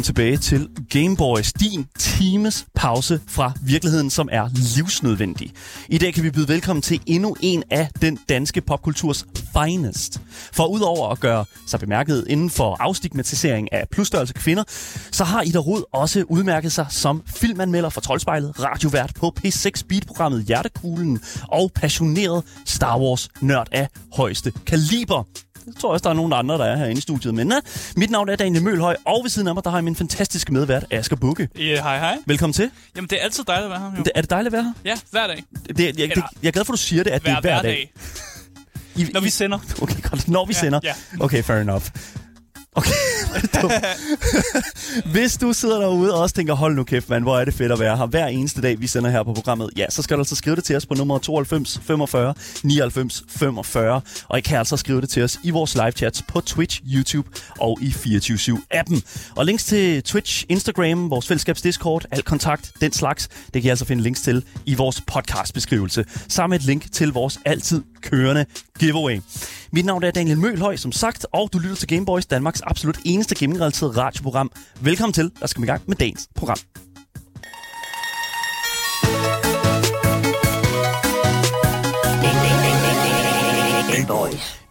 Velkommen tilbage til Gameboys, din times pause fra virkeligheden, som er livsnødvendig. I dag kan vi byde velkommen til endnu en af den danske popkulturs finest. For udover at gøre sig bemærket inden for afstigmatisering af plusstørrelse kvinder, så har Ida Rud også udmærket sig som filmanmelder for Troldspejlet, radiovært på P6 Beat-programmet Hjertekuglen og passioneret Star Wars-nørd af højeste kaliber. Det tror jeg også, der er nogle andre, der er herinde i studiet. Men uh, mit navn er Daniel Mølhøj, og ved siden af mig, der har jeg min fantastiske medvært, Asger Bukke. Ja, hej hej. Velkommen til. Jamen, det er altid dejligt at være her. Jo. Det, er det dejligt at være her? Ja, hver dag. Det, jeg, jeg, det, jeg er glad for, at du siger det, at det er Hver, hver hver dag. dag. I, Når vi sender. Okay, godt. Når vi Ja, sender. ja. Okay, fair enough. Okay. Hvis du sidder derude og også tænker, hold nu kæft, mand, hvor er det fedt at være her hver eneste dag, vi sender her på programmet, ja, så skal du altså skrive det til os på nummer 92 45 99 45. Og I kan altså skrive det til os i vores live chats på Twitch, YouTube og i 24-7-appen. Og links til Twitch, Instagram, vores fællesskabs Discord, alt kontakt, den slags, det kan I altså finde links til i vores podcastbeskrivelse. Sammen med et link til vores altid kørende giveaway. Mit navn er Daniel Mølhøj, som sagt, og du lytter til Gameboys, Danmarks absolut eneste gaming-relateret radioprogram. Velkommen til, der skal vi i gang med dagens program.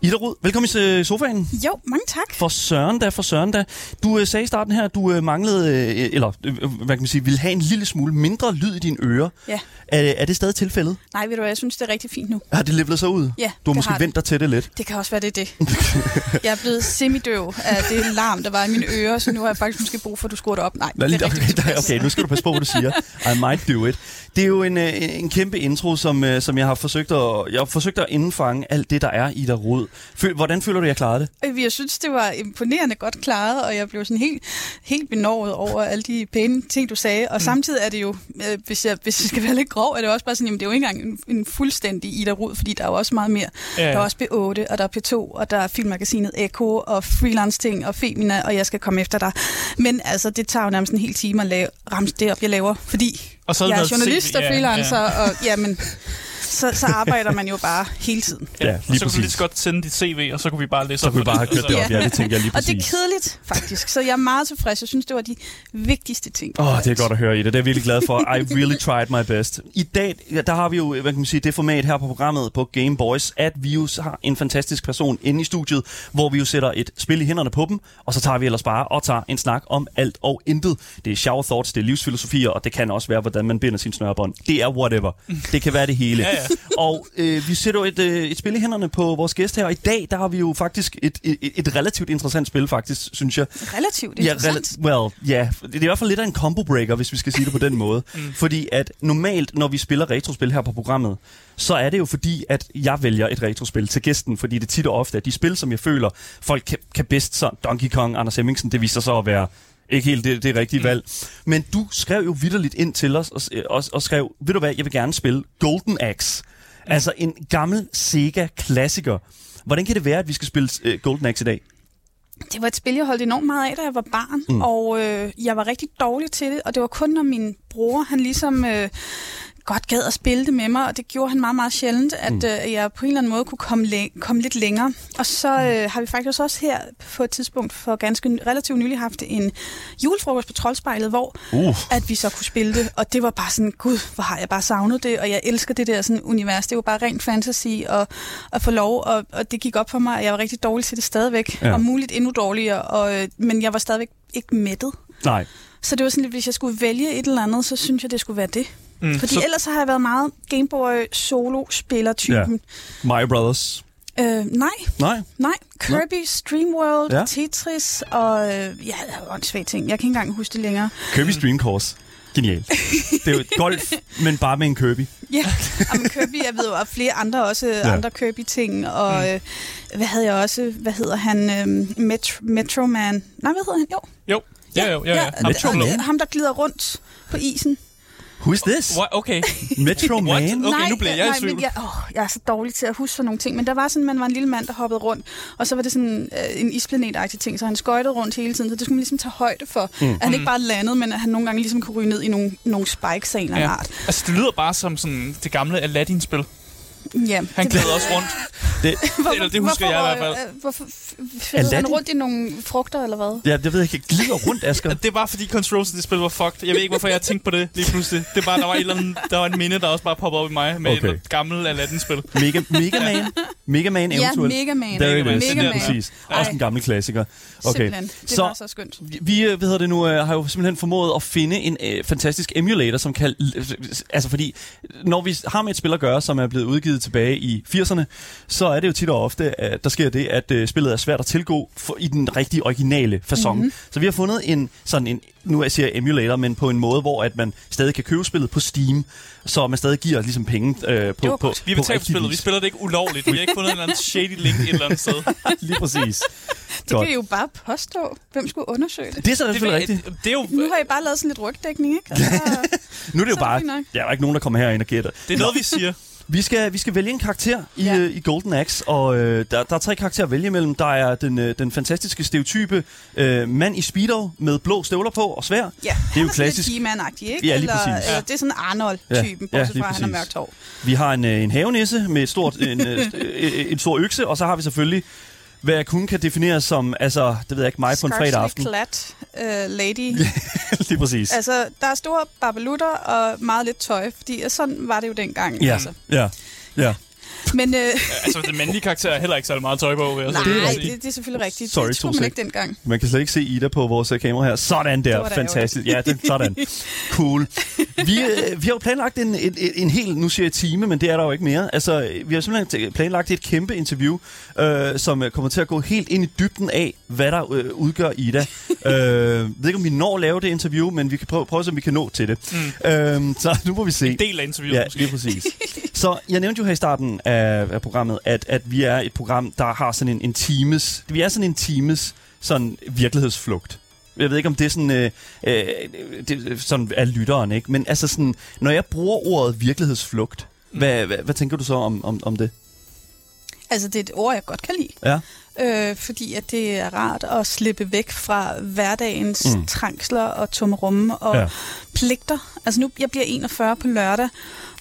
Ida Rud, velkommen i øh, sofaen. Jo, mange tak. For søren da, for søren da. Du øh, sagde i starten her, at du øh, manglede, øh, eller øh, hvad kan man sige, ville have en lille smule mindre lyd i dine ører. Ja. Er, er det stadig tilfældet? Nej, ved du hvad, jeg synes, det er rigtig fint nu. Har det levelet sig ud? Ja, Du har måske har vendt dig til det lidt. Det kan også være, det er det. Jeg er blevet semidøv af det larm, der var i mine ører, så nu har jeg faktisk måske brug for, at du skruer det op. Nej, Nå, det er okay, rigtig okay, okay, nu skal du passe på, hvad du siger. I might do it. Det er jo en, øh, en, en kæmpe intro, som, øh, som jeg har forsøgt at, jeg har forsøgt at indfange alt det, der er i dig rod. Føl, hvordan føler du, jeg klarede det? Øh, Jeg synes, det var imponerende godt klaret, og jeg blev sådan helt, helt benovet over alle de pæne ting, du sagde. Og mm. samtidig er det jo, øh, hvis jeg, hvis jeg skal være lidt grov, er det også bare sådan, jamen det er jo ikke engang en, en fuldstændig Ida Rud, fordi der er jo også meget mere. Ja, ja. Der er også B8, og der er P2, og der er filmmagasinet Eko, og freelance ting, og Femina, og jeg skal komme efter dig. Men altså, det tager jo nærmest en hel time at lave, ramse det op, jeg laver, fordi Og så jeg er journalist CV, og ja, freelancer, ja. og jamen, så, så arbejder man jo bare hele tiden. Ja, Ja, lige og så kunne vi lige præcis. så godt sende dit CV, og så kunne vi bare læse Så op kunne vi bare have kørt det op. Ja. Det tænker jeg lige Og det er præcis. kedeligt, faktisk. Så jeg er meget tilfreds. Jeg synes, det var de vigtigste ting. Åh, oh, det er godt at høre, Ida. Det er jeg virkelig glad for. I really tried my best. I dag, ja, der har vi jo, hvad kan man sige, det format her på programmet på Game Boys, at vi jo har en fantastisk person inde i studiet, hvor vi jo sætter et spil i hænderne på dem, og så tager vi ellers bare og tager en snak om alt og intet. Det er shower thoughts, det er livsfilosofier, og det kan også være, hvordan man binder sin snørebånd. Det er whatever. Det kan være det hele. Ja, ja. Og øh, vi sætter jo et, øh, et spil i hænderne på vores gæst her, og i dag, der har vi jo faktisk et, et, et relativt interessant spil, faktisk, synes jeg. Relativt Ja, interessant. rela- well, ja. Det er i hvert fald lidt af en combo breaker, hvis vi skal sige det på den måde. mm. Fordi at normalt, når vi spiller retrospil her på programmet, så er det jo fordi, at jeg vælger et retrospil til gæsten, fordi det tit og ofte er de spil, som jeg føler, folk kan, kan bedst. Så Donkey Kong, Anders Hemmingsen, det viser sig at være ikke helt det, det rigtige mm. valg. Men du skrev jo vidderligt ind til os og, og, og skrev, ved du hvad, jeg vil gerne spille Golden Axe. Mm. Altså en gammel Sega-klassiker. Hvordan kan det være, at vi skal spille uh, Golden Axe i dag? Det var et spil, jeg holdt enormt meget af, da jeg var barn. Mm. Og øh, jeg var rigtig dårlig til det. Og det var kun, når min bror, han ligesom... Øh, godt gad at spille det med mig, og det gjorde han meget, meget sjældent, at mm. øh, jeg på en eller anden måde kunne komme, læ- komme lidt længere. Og så øh, har vi faktisk også her på et tidspunkt for ganske relativt nylig haft en julefrokost på Troldspejlet, hvor Uh. at vi så kunne spille det, og det var bare sådan, gud, hvor har jeg bare savnet det, og jeg elsker det der sådan univers. Det var bare rent fantasy og at få lov, og, og det gik op for mig, at jeg var rigtig dårlig til det stadigvæk, Ja. ja. og muligt endnu dårligere, og, øh, men jeg var stadigvæk ikke mættet. Nej. Så det var sådan lidt, hvis jeg skulle vælge et eller andet, så synes jeg, det skulle være det. Mm, Fordi så, så... ellers så har jeg været meget Gameboy solo-spiller-typen. Mario Brothers. Ja. Øh, nej, Nej. nej. Kirby, Streamworld, Ja. ja. Tetris og øh, ja, åndssvage ting. Jeg kan ikke engang huske det længere. Kirby Stream Course. Genialt. Det er jo et golf, men bare med en Kirby. Ja, og Kirby, jeg ved jo, og flere andre også, ja. andre Kirby-ting, og mm. øh, hvad havde jeg også, hvad hedder han, øh, Metro, Metro Man, nej, hvad hedder han, jo. jo. Ja, jo, ja, ja. Metro ham, Man? ham, der glider rundt på isen. Who is this? What? Okay. Metro Man? Okay, nej, nu bliver jeg i nej, tvivl. men jeg, åh, jeg er så dårlig til at huske sådan nogle ting, men der var sådan, man var en lille mand, der hoppede rundt, og så var det sådan øh, en isplanet ting, så han skøjtede rundt hele tiden, så det skulle man ligesom tage højde for, mm. at han ikke bare landede, men at han nogle gange ligesom kunne ryge ned i nogle, nogle spikes af en Ja. art. Altså, det lyder bare som sådan det gamle Aladdin-spil. Ja, Han det- glæder også rundt. Det, Eller det husker jeg i hvert fald. øh, Hvorfor f- f- fælder han rundt i nogle frugter, eller hvad? ja, jeg ved ikke, jeg glider rundt, Asger. Det er bare fordi Controls det spil var fucked. Jeg ved ikke, hvorfor jeg tænkte på det lige pludselig. Det er bare, der var, et eller andet, der var en minde, der også bare poppede op i mig med Okay. et gammelt Aladdin-spil. Mega, Mega Man. Mega Man Ja, eventuelt. Mega Man. There it Mega Man. is. Det Mega er Man. Præcis. Ej. Også en gammel klassiker. Okay. Simpelthen. Det Så- var så skønt. Vi- Vi øh, hvad hedder det nu, øh, har jo simpelthen formået at finde en øh, fantastisk emulator, som kan... Altså fordi, når vi har med et spil at gøre, som er blevet udgivet tilbage i 80'erne, så er det jo tit og ofte, at der sker det, at øh, spillet er svært at tilgå for, i den rigtige originale façon. Mm-hmm. Så vi har fundet en sådan en, nu jeg siger emulator, men på en måde, hvor at man stadig kan købe spillet på Steam, så man stadig giver ligesom penge øh, på, på, godt. Vi betaler for spillet. Vi vis. spiller det ikke ulovligt. Vi har ikke fundet en eller anden shady link et eller andet sted. Lige præcis. Det kan I jo bare påstå. Hvem skulle undersøge det? Det er så Det, selvfølgelig rigtigt. det, er jo Nu har I bare lavet sådan lidt rygdækning, ikke? Altså, Nu er det jo bare... Der er ikke nogen, der kommer herind og gætter. det er noget, vi siger. Vi skal, vi skal vælge en karakter i, Ja. ja. i Golden Axe, og øh, der, der er tre karakterer at vælge imellem. Der er den, øh, den fantastiske stereotype øh, mand i speedo med blå støvler på og svær. ja, Det er jo han sådan klassisk. Lidt ikke? Ja, lige eller, præcis. Eller, Ja. det er sådan Arnold-typen, Ja, ja, ja, bortset lige fra, at han har præcis. mørkt hår. Vi har en, øh, en havenisse med et stort, en, øh, øh, en stor økse, og så har vi selvfølgelig, hvad jeg kun kan definere som, altså, det ved jeg ikke, mig på en fredag aften. Clad uh, lady. Lige præcis. Altså, der er store babelutter og meget lidt tøj, fordi sådan var det jo dengang. Ja, Altså. ja, ja. Men øh, Altså, den mandlige karakter er heller ikke så meget tøj på, vil jeg så nej, det, det, det er selvfølgelig rigtigt. Sorry, det skulle man ikke dengang. Man kan slet ikke se Ida på vores øh, kamera her. Sådan der, fantastisk. Ja, det, sådan. Cool. Vi, øh, vi har jo planlagt en, en, en, en hel, nu siger jeg time, men det er der jo ikke mere. Altså, vi har simpelthen planlagt et kæmpe interview, øh, som øh, kommer til at gå helt ind i dybden af, hvad der øh, udgør Ida. øh, jeg ved ikke, om vi når at lave det interview, men vi kan prøve, prøve at se, om vi kan nå til det. Mm. Øh, så nu må vi se. En del af interviewet, Ja, måske. lige præcis. Så jeg nævnte jo her i starten af, af programmet, at, at vi er et program, der har sådan en, en times... Vi er sådan en times sådan virkelighedsflugt. Jeg ved ikke, om det er sådan, øh, øh, det, sådan er lytteren, ikke? Men altså sådan, når jeg bruger ordet virkelighedsflugt, hvad, hvad, hvad tænker du så om, om, om det? Altså, det er et ord, jeg godt kan lide. Ja. Øh, fordi at det er rart at slippe væk fra hverdagens Mm. trængsler og tomrumme og Ja. pligter. Altså nu, jeg bliver 41 på lørdag,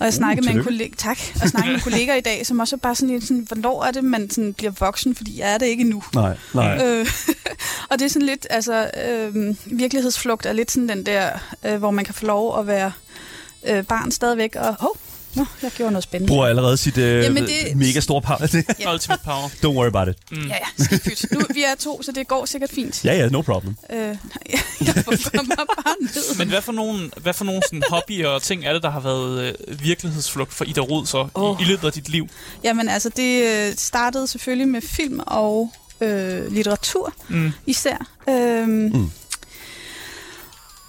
og jeg snakker med en Uh, tillykke. kollega, tak, og jeg snakker med en kollega i dag, som også er bare sådan lidt sådan, hvornår er det, man sådan bliver voksen, fordi jeg er det ikke endnu. Nej, nej. Øh, og det er sådan lidt, altså, øh, virkelighedsflugt er lidt sådan den der, øh, hvor man kan få lov at være øh, barn stadigvæk, og hov, nå, jeg gjorde noget spændende. Bruger allerede sit øh, Jamen, det- mega store par. Ja. Ultimate power. Don't worry about it. Mm. Ja, ja. Nu, vi er to, så det går sikkert fint. Ja, ja, no problem. Øh, jeg, mig bare ned. Men hvad for nogle, hvad for nogle sådan hobbyer og ting er det, der har været øh, virkelighedsflugt for Ida Rud så oh. I, i løbet af dit liv? Jamen altså, det øh, startede selvfølgelig med film og øh, litteratur Mm. især. Øhm, Mm.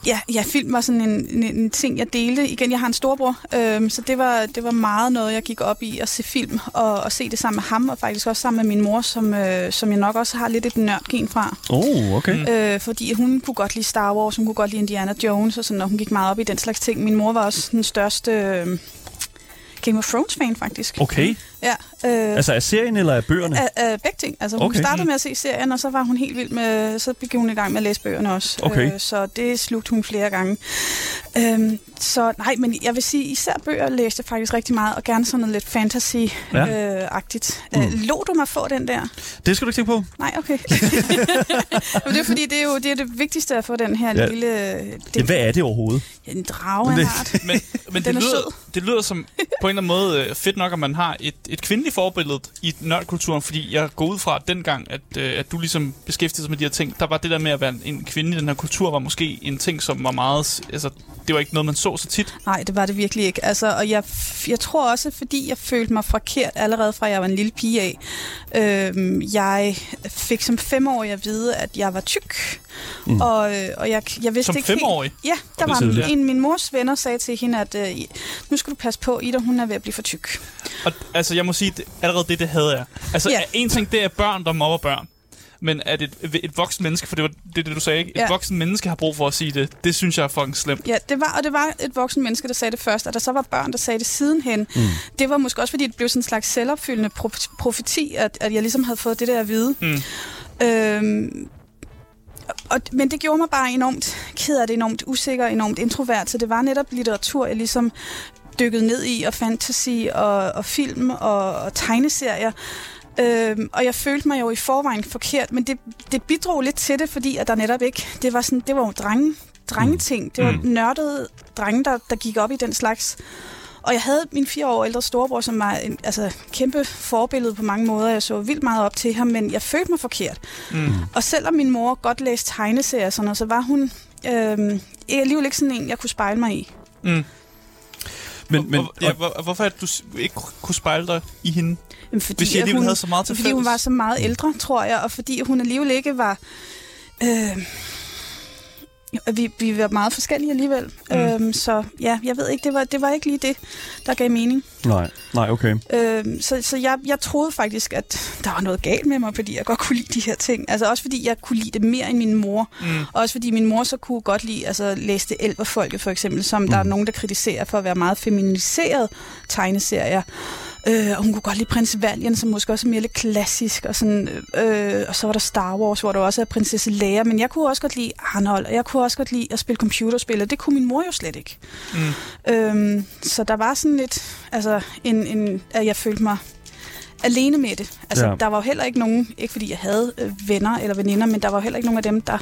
Ja, ja, film var sådan en, en, en ting, jeg delte. Igen, jeg har en storbror, øhm, så det var, det var meget noget, jeg gik op i at se film og, og se det sammen med ham, og faktisk også sammen med min mor, som, øh, som jeg nok også har lidt et nørdgen fra. Oh, okay. Mm. Øh, fordi hun kunne godt lide Star Wars, hun kunne godt lide Indiana Jones, og, sådan, og hun gik meget op i den slags ting. Min mor var også den største øh, Game of Thrones-fan, faktisk. Okay. Ja, øh, Altså, er serien eller er bøgerne? af, af begge ting. Altså, hun Okay. startede med at se serien, og så var hun helt vild med... Så gik hun i gang med at læse bøgerne også. Okay. Øh, så det slugte hun flere gange. Øhm, så nej, men jeg vil sige, især bøger læste jeg faktisk rigtig meget, og gerne sådan noget lidt fantasy-agtigt. Ja. Øh, Mm. øh, lå du mig få den der? Det skal du ikke tænke på. Nej, okay. men det er fordi, det er jo det, er det vigtigste at få den her Ja. ja. lille... Ja, Det, hvad er det overhovedet? en drage af Det- en art. Men, men det, Den er lyder, sød. det lyder som på en eller anden måde øh, fedt nok, at man har et, et kvindeligt forbillede i nørdkulturen, fordi jeg går ud fra, at dengang, at, øh, at du ligesom beskæftigede sig med de her ting, der var det der med at være en kvinde i den her kultur, var måske en ting, som var meget... Altså, det var ikke noget, man så så tit. Nej, det var det virkelig ikke. Altså, og jeg, jeg tror også, fordi jeg følte mig forkert allerede fra jeg var en lille pige af. Øhm, jeg fik som femårig at vide, at jeg var tyk. Mm. Og, øh, og jeg, jeg vidste Som ikke femårig? Helt, ja, der det er var tidligt. en, en min mors venner sagde til hende, at øh, nu skal du passe på, Ida, hun er ved at blive for tyk. Og altså, jeg må sige, det, allerede det, det havde jeg. Altså, ja. en ting, det er børn, der mobber børn. Men at et, et voksen menneske, for det var det, det du sagde, ikke? Et Ja. voksen menneske har brug for at sige det, det synes jeg er fucking slemt. Ja, det var, og det var et voksen menneske, der sagde det først, og der så var børn, der sagde det sidenhen. Mm. Det var måske også, fordi det blev sådan en slags selvopfyldende prof- profeti, at, at jeg ligesom havde fået det der at vide. Mm. Øhm, og, men det gjorde mig bare enormt ked af det, enormt usikker, enormt introvert, så det var netop litteratur, jeg ligesom dykket ned i, og fantasy, og, og film, og, og tegneserier. Øhm, og jeg følte mig jo i forvejen forkert, men det, det bidrog lidt til det, fordi at der netop ikke, det var, sådan, det var jo drenge, drengeting. Det var Mm. nørdede drenge, der, der gik op i den slags. Og jeg havde min fire år ældre storebror, som var en altså, kæmpe forbillede på mange måder. Jeg så vildt meget op til ham, men jeg følte mig forkert. Mm. Og selvom min mor godt læste tegneserier og sådan noget, så var hun øhm, alligevel ikke sådan en, jeg kunne spejle mig i. Mm. Men, men, og, ja, hvor, hvorfor er det, du ikke kunne spejle dig i hende? Jamen, fordi, Hvis I alligevel hun, havde så meget til Fordi hun fælles? var så meget ældre, tror jeg, og fordi hun alligevel ikke var... Øh, vi, vi var meget forskellige alligevel. Mm. Øhm, så ja, jeg ved ikke, det var, det var ikke lige det, der gav mening. nej, nej, okay. Øhm, så så jeg, jeg troede faktisk, at der var noget galt med mig, fordi jeg godt kunne lide de her ting. Altså også fordi jeg kunne lide det mere end min mor. Mm. Også fordi min mor så kunne godt lide, altså læse det Elverfolket for eksempel, som mm. der er nogen, der kritiserer for at være meget feminiseret tegneserier. Øh, og hun kunne godt lide Prins Valiant, som måske også er mere lidt klassisk. Og, sådan, øh, og så var der Star Wars, hvor der også er prinsesse Leia. Men jeg kunne også godt lide Arnold, og jeg kunne også godt lide at spille computerspil, og det kunne min mor jo slet ikke. Mm. Øhm, så der var sådan lidt, altså, en, en, at jeg følte mig alene med det. Altså, Ja. der var jo heller ikke nogen, ikke fordi jeg havde øh, venner eller veninder, men der var jo heller ikke nogen af dem, der,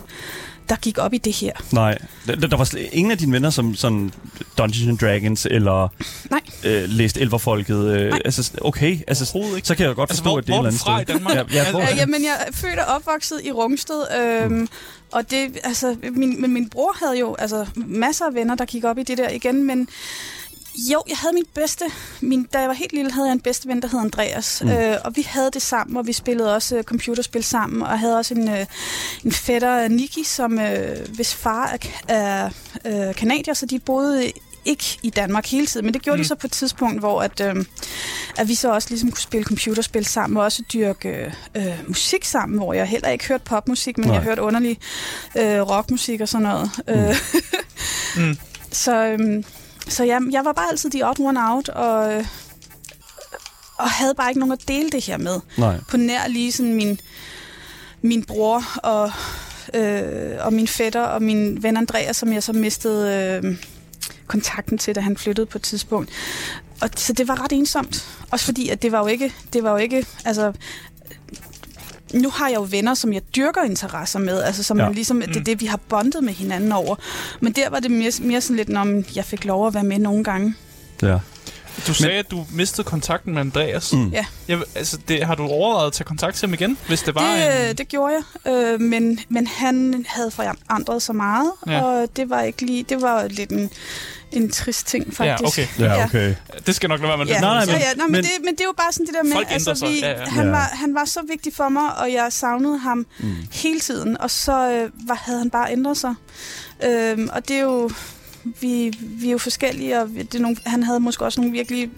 der gik op i det her. Nej, der, der var slet ingen af dine venner, som sådan Dungeons and Dragons, eller Nej. øh, læst Elverfolket. Øh, Nej. altså, okay, altså, ikke. så kan jeg godt Altså, forstå, hvor, at det er et er eller andet sted. Danmark? Ja, ja, hvor- Altså, Øh, jamen, jeg er født og opvokset i Rungsted, øhm, og det, altså, min, men min bror havde jo altså, masser af venner, der gik op i det der igen, men jo, jeg havde min bedste, min, da jeg var helt lille, havde jeg en bedste ven, der hed Andreas, Mm. øh, og vi havde det sammen, og vi spillede også øh, computerspil sammen, og havde også en, øh, en fætter, Niki, som øh, hvis far er, er øh, kanadier, så de boede ikke i Danmark hele tiden, men det gjorde mm. De så på et tidspunkt, hvor at, øh, at vi så også ligesom kunne spille computerspil sammen, og også dyrke øh, øh, musik sammen, hvor jeg heller ikke hørte popmusik, men Nej. Jeg hørte underlig øh, rockmusik og sådan noget. Mm. Mm. Øh, Mm. så øhm, så jeg, jeg var bare altid the odd one out, og, og havde bare ikke nogen at dele det her med. Nej. På nær lige sådan min, min bror og, øh, og min fætter og min ven Andreas, som jeg så mistede øh, kontakten til, da han flyttede på et tidspunkt. Og, så det var ret ensomt. Også fordi, at det var jo ikke, det var jo ikke, altså, nu har jeg jo venner, som jeg dyrker interesser med, altså som Ja. ja. ligesom, det er Mm. det, vi har bondet med hinanden over. Men der var det mere, mere sådan lidt, om jeg fik lov at være med nogle gange. Ja. Du sagde, at du mistede kontakten med Andreas. Mm. Ja. Jeg, altså, det, har du overvejet at tage kontakt til ham igen, hvis det var Det, en... det gjorde jeg, øh, men, men han havde forandret så meget, Ja. ja. og det var ikke lige, det var lidt en, en trist ting faktisk. Ja, okay. Ja, okay. Det skal nok lade være med Ja, det. Nej, nej, ja, men- ja, nej, men, men- det, men det er jo bare sådan det der med, altså, sig, vi, ja, ja. Han, Ja. var, han var så vigtig for mig, og jeg savnede ham Mm. hele tiden, og så øh, var, havde han bare ændret sig. Øhm, og det er jo, vi, vi er jo forskellige, og det er nogle, han havde måske også nogle virkelig,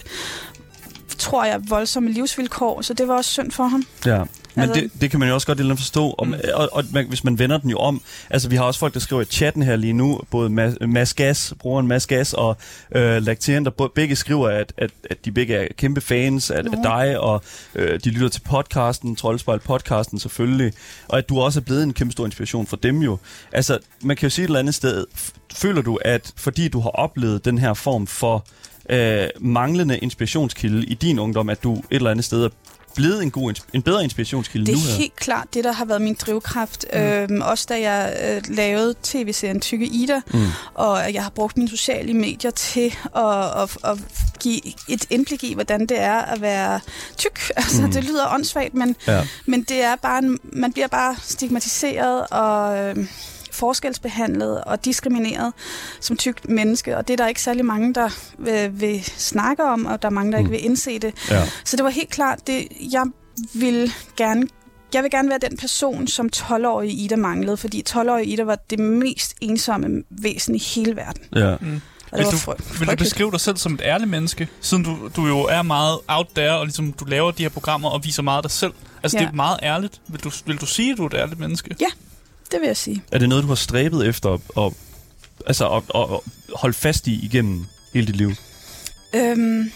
tror jeg, voldsomme livsvilkår, så det var også synd for ham. Ja. Men Altså- det, det kan man jo også godt lidt forstå, om, Mm. mm. og, og man, hvis man vender den jo om. Altså, vi har også folk, der skriver i chatten her lige nu, både Mads, Mads Gas, brugeren Mads Gas og øh, Lacteren, der begge skriver, at, at, at de begge er kæmpe fans af, af Nå. dig, og øh, de lytter til podcasten, Troldspejl podcasten selvfølgelig, og at du også er blevet en kæmpe stor inspiration for dem jo. Altså, man kan jo sige et eller andet sted, føler du, at fordi du har oplevet den her form for øh, manglende inspirationskilde i din ungdom, at du et eller andet sted er blevet en, god, en bedre inspirationskilde Det nu er her? helt klart det, der har været min drivkraft. Mm. Øhm, også da jeg øh, lavede tv-serien Tykke Ida, Mm. og jeg har brugt mine sociale medier til at, at, at give et indblik i, hvordan det er at være tyk. Altså, mm. det lyder åndssvagt, men, Ja. men det er bare en, man bliver bare stigmatiseret og øh, forskelsbehandlet og diskrimineret som tykt menneske, og det er der ikke særlig mange, der vil, vil snakke om, og der er mange, der Mm. ikke vil indse det. Ja. Så det var helt klart, det, jeg vil gerne jeg vil gerne være den person, som 12-årige Ida manglede, fordi 12-årige Ida var det mest ensomme væsen i hele verden. Ja. Mm. Og Vil du- Vil du beskrive dig selv som et ærligt menneske, siden du, du jo er meget out there, og ligesom du laver de her programmer og viser meget af dig selv? Altså, Ja. det er meget ærligt. Vil du, vil du sige, at du er et ærligt menneske? Det vil jeg sige. Er det noget, du har stræbet efter at, altså at, at, holde fast i igennem hele dit liv? Øhm,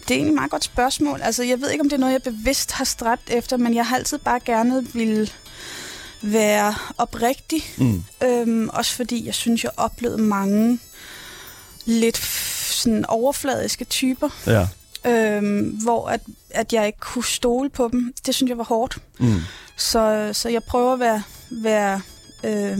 det er egentlig et meget godt spørgsmål. Altså, jeg ved ikke, om det er noget, jeg bevidst har stræbt efter, men jeg har altid bare gerne vil være oprigtig. Mm. Øhm, også fordi jeg synes, jeg oplevede mange lidt sådan overfladiske typer, Ja. øh, hvor at, at jeg ikke kunne stole på dem. Det synes jeg var hårdt. Mm. Så, så jeg prøver at være, være øh,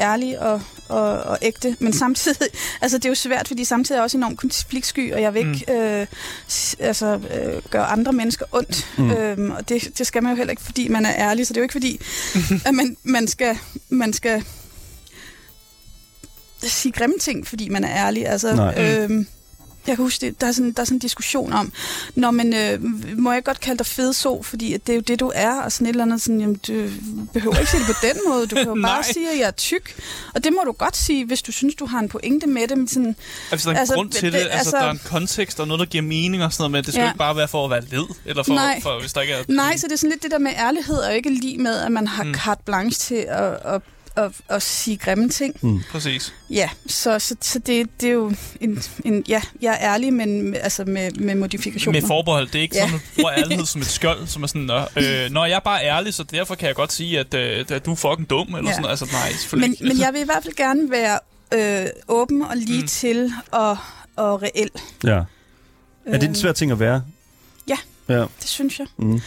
ærlig og, og, og ægte, men samtidig, altså det er jo svært, fordi samtidig er jeg også enormt konfliktsky, og jeg vil ikke øh, s- altså, øh, gøre andre mennesker ondt, Mm. mm. øhm, og det, det skal man jo heller ikke, fordi man er ærlig, så det er jo ikke fordi, at man, man skal, man skal sige grimme ting, fordi man er ærlig. Altså, Nej. øhm, jeg kan huske, det, der, er sådan, der er sådan en diskussion om, når man, øh, må jeg godt kalde dig fedso, fordi at det er jo det, du er, og sådan et eller andet, sådan, jamen, du behøver ikke sige det på den måde, du kan jo bare sige, at jeg er tyk, og det må du godt sige, hvis du synes, du har en pointe med det, men sådan, Altså, der er en Altså, grund til det- det, altså, altså- der er en kontekst og noget, der giver mening og sådan noget, men det skal Ja. ikke bare være for at være led, eller for, Nej. for hvis der ikke er... nej, så det er sådan lidt det der med ærlighed, og ikke lige med, at man har mm. carte blanche til at, at, at, at sige grimme ting. Præcis. Ja, så, så, så det, det er jo en, en, ja, jeg er ærlig, men altså med, med modifikationer. Med forbehold. Det er ikke Ja. sådan, at du bruger ærlighed som et skjold, som er sådan, øh, når jeg er bare ærlig, så derfor kan jeg godt sige, at, øh, at du er fucking dum, eller Ja. sådan noget. Altså, nej, men, ikke. men jeg vil i hvert fald gerne være øh, åben og lige Mm. mm. til og, og reel. Ja. Er det en Øhm, svær ting at være? ja. Ja. Det synes jeg. Mm.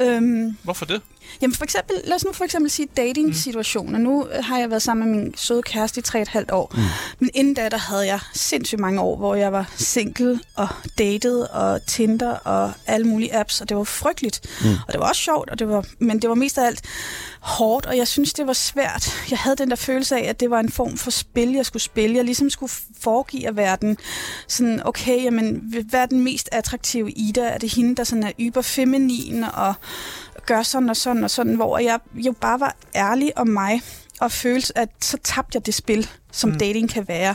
Øhm, Hvorfor det? Jamen for eksempel, lad os nu for eksempel sige dating-situationer. Nu øh, har jeg været sammen med min søde kæreste i 3,5 år. Mm. Men inden da, der havde jeg sindssygt mange år, hvor jeg var single og dated og Tinder og alle mulige apps, og det var frygteligt. Mm. Og det var også sjovt, og det var, men det var mest af alt hårdt, og jeg synes, det var svært. Jeg havde den der følelse af, at det var en form for spil, jeg skulle spille. Jeg ligesom skulle foregive at være den sådan, okay, jamen, hvad er den mest attraktive Ida? Er det hende, der sådan er yber feminin og gør sådan og sådan og sådan, hvor jeg jo bare var ærlig om mig, og følte, at så tabte jeg det spil, som Mm. mm. dating kan være.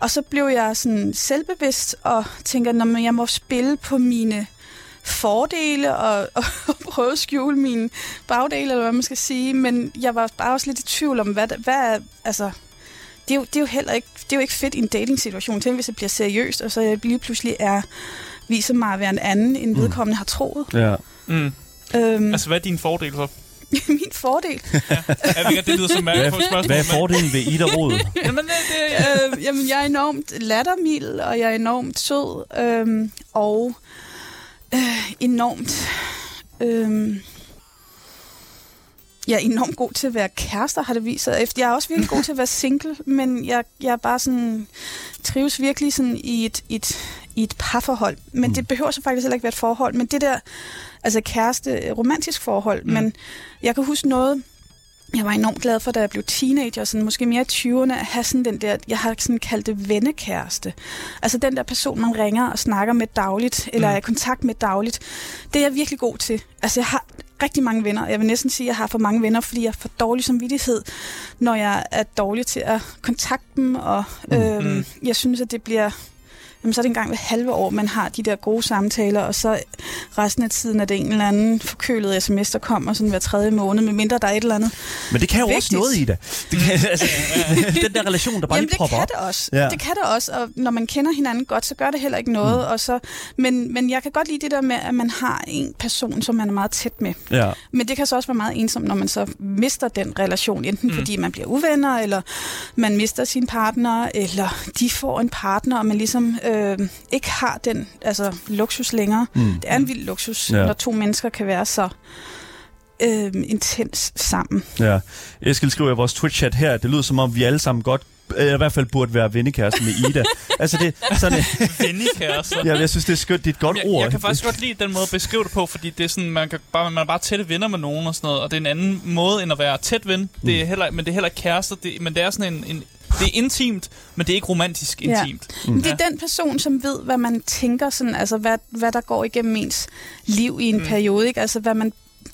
Og så blev jeg sådan selvbevidst og tænker, at jeg må spille på mine fordele og, og, og prøve at skjule mine bagdele, eller hvad man skal sige. Men jeg var bare også lidt i tvivl om, hvad, hvad er, altså, det er, jo, det er jo heller ikke, det er jo ikke fedt i en dating-situation. Tænk, hvis det bliver seriøst, og så jeg lige pludselig er, viser mig at være en anden, end Mm. vedkommende har troet. Ja. Mm. Øhm, Altså, hvad er din fordel så? min fordel. Jeg ved det lyder som Hvad, mærkeligt spørgsmål. hvad er fordelen ved Ida Rod? Jamen, det, det, øh, jamen, jeg er enormt lattermild, og jeg er enormt sød, øh, og øh, enormt... Øh, jeg er enormt god til at være kærester, har det vist sig. Efter- Jeg er også virkelig god til at være single, men jeg, jeg er bare sådan, trives virkelig sådan i et, et, i et parforhold. Men Mm. det behøver så faktisk heller ikke være et forhold. Men det der, altså kæreste, romantisk forhold. Mm. Men jeg kan huske noget, jeg var enormt glad for, da jeg blev teenager, sådan, måske mere i 20'erne, at have sådan den der, jeg har sådan kaldt det vennekæreste. Altså den der person, man ringer og snakker med dagligt, eller Mm. er i kontakt med dagligt. Det er jeg virkelig god til. Altså jeg har rigtig mange venner. Jeg vil næsten sige, at jeg har for mange venner, fordi jeg får dårlig samvittighed, når jeg er dårlig til at kontakte dem. Og Mm. øhm, Mm. jeg synes, at det bliver... Jamen, så er det en gang hver halve år, man har de der gode samtaler, og så resten af tiden er det en eller anden forkølet sms, der kommer sådan hver tredje måned, medmindre der er et eller andet. Men det kan jo også Vigtigt. noget, Ida. Det kan, altså, den der relation, der bare Jamen, lige det popper kan op. det også. Ja. Det kan det også, og når man kender hinanden godt, så gør det heller ikke noget. Mm. Og så, men, men jeg kan godt lide det der med, at man har en person, som man er meget tæt med. Ja. Men det kan så også være meget ensomt, når man så mister den relation, enten Mm. mm. fordi man bliver uvenner, eller man mister sin partner, eller de får en partner, og man ligesom øh, ikke har den altså, luksus længere. Mm. Det er en vild luksus, Ja. når to mennesker kan være så øh, intens sammen. Ja. Eskild skriver i vores Twitch-chat her, at det lyder som om, vi alle sammen godt øh, i hvert fald burde være vennekæreste med Ida. altså det sådan, vennekærester. ja, jeg synes, det er skønt. Det er et godt jeg, ord. jeg kan faktisk godt lide den måde at beskrive det på, fordi det er sådan, man, kan bare, man er bare tætte venner med nogen og sådan noget, og det er en anden måde end at være tæt ven. Det er heller, men det er heller ikke kærester, det, men det er sådan en, en det er intimt, men det er ikke romantisk Ja. intimt. Mm. Det er den person, som ved, hvad man tænker, sådan, altså hvad, hvad der går igennem ens liv i en mm. periode, ikke? altså hvad man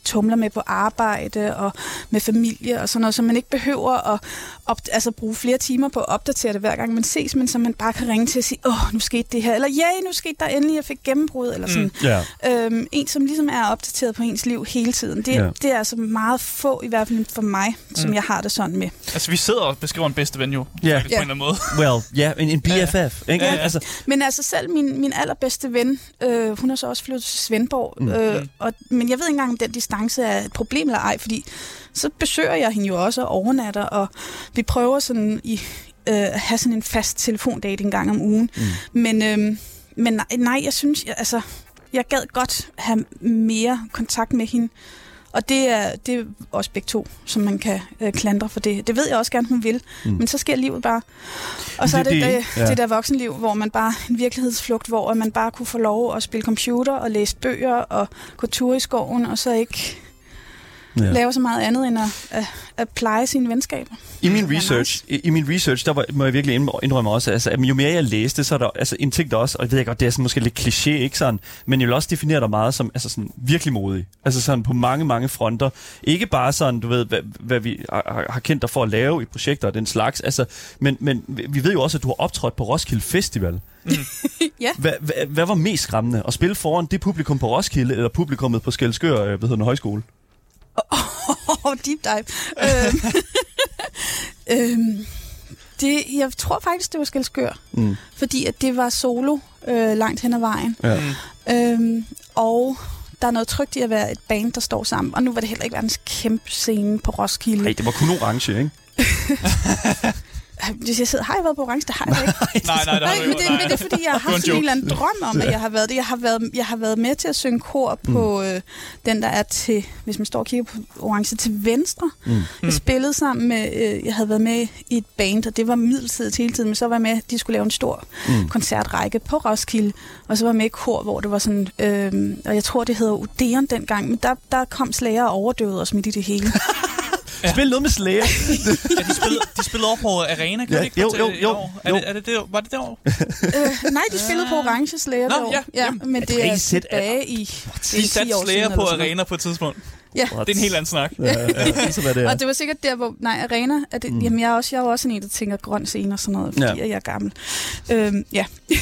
tumler med på arbejde og med familie og sådan noget, så man ikke behøver at op, altså bruge flere timer på at opdatere det hver gang man ses, men så man bare kan ringe til og sige, åh, nu skete det her, eller ja, nu skete der endelig, jeg fik gennembrud, eller sådan. Mm. Ja. Øhm, en, som ligesom er opdateret på ens liv hele tiden. Det, ja. det er altså meget få, i hvert fald for mig, som Mm. jeg har det sådan med. Altså, vi sidder og beskriver en bedste ven jo, faktisk, på en eller anden måde. Well, ja, en, en BFF. Ikke? Ja, ja. Altså, Men altså selv min, min allerbedste ven, øh, hun er så også flyttet til Svendborg, Mm. mm. øh, Mm. og, men jeg ved ikke engang, om den distance er et problem eller ej, fordi så besøger jeg hende jo også og overnatter, og vi prøver sådan i øh, have sådan en fast telefondate en gang om ugen. Mm. Men, øh, men nej, nej, jeg synes, jeg, altså, jeg gad godt have mere kontakt med hende. Og det er, det er også begge to, som man kan øh, klandre for det. Det ved jeg også gerne, hun vil. Mm. Men så sker livet bare. Og så Det- er det det- det, ja. det der voksenliv, hvor man bare en virkelighedsflugt, hvor man bare kunne få lov at spille computer og læse bøger og gå tur i skoven, og så ikke Ja. lave så meget andet end at, at, at pleje sine venskaber. I min research, i, i min research, der var, må jeg virkelig ind- indrømme også, altså, at jo mere jeg læste, så er der altså, en ting, der også, og jeg ved godt, det er sådan, måske lidt kliché, ikke sådan, men jeg vil også definere dig meget som altså, sådan, virkelig modig. Altså sådan på mange, mange fronter. Ikke bare sådan, du ved, hvad, hvad vi har, har kendt dig for at lave i projekter og den slags, altså, men, men vi ved jo også, at du har optrådt på Roskilde Festival. Ja. Hvad, hvad, hvad var mest skræmmende? At spille foran det publikum på Roskilde, eller publikummet på Skelskør, øh, hedder den, højskole? Oh, deep dive. øhm, øhm, det, jeg tror faktisk, det var Skelskør, Mm. fordi at det var solo øh, langt hen ad vejen. Ja. Øhm, og der er noget trygt i at være et band, der står sammen. Og nu var det heller ikke verdens kæmpe scene på Roskilde. Nej, det var kun orange, ikke? Hvis jeg sidder, har jeg været på orange? Det har jeg ikke. Nej, nej, Nej, du men det, nej. men det er fordi, jeg har haft sådan en eller anden drøm om, at jeg har været det. Jeg har været, jeg har været med til at synge kor på øh, den, der er til, hvis man står og kigger på orange, til venstre. Mm. Jeg spillede sammen med, øh, jeg havde været med i et band, og det var midlertidigt hele tiden, men så var jeg med, de skulle lave en stor Mm. koncertrække på Roskilde, og så var jeg med i kor, hvor det var sådan, øh, og jeg tror, det hedder Odeon dengang, men der, der kom slager og overdøvede os midt i det hele. Ja. Spil noget med Slayer. Ja, de spillede, de spillede over på Arena, kan Ja, ja, ikke? jo, jo, jo, år? Er jo. det, er det, det, var det derovre? øh, nej, de spillede på Orange Slayer Nå, derovre. ja, ja, jamen, men et det er tilbage i... er De 10 satte Slayer på. Arena på et tidspunkt. Ja. Det er en helt anden snak. Ja, ja, ja, så hvad det er. Og det var sikkert der, hvor... Nej, Arena... Er det, Mm. Jamen, jeg er, også, jeg er jo også en, der tænker grøn scene og sådan noget, fordi Ja. jeg er gammel. Øhm, ja.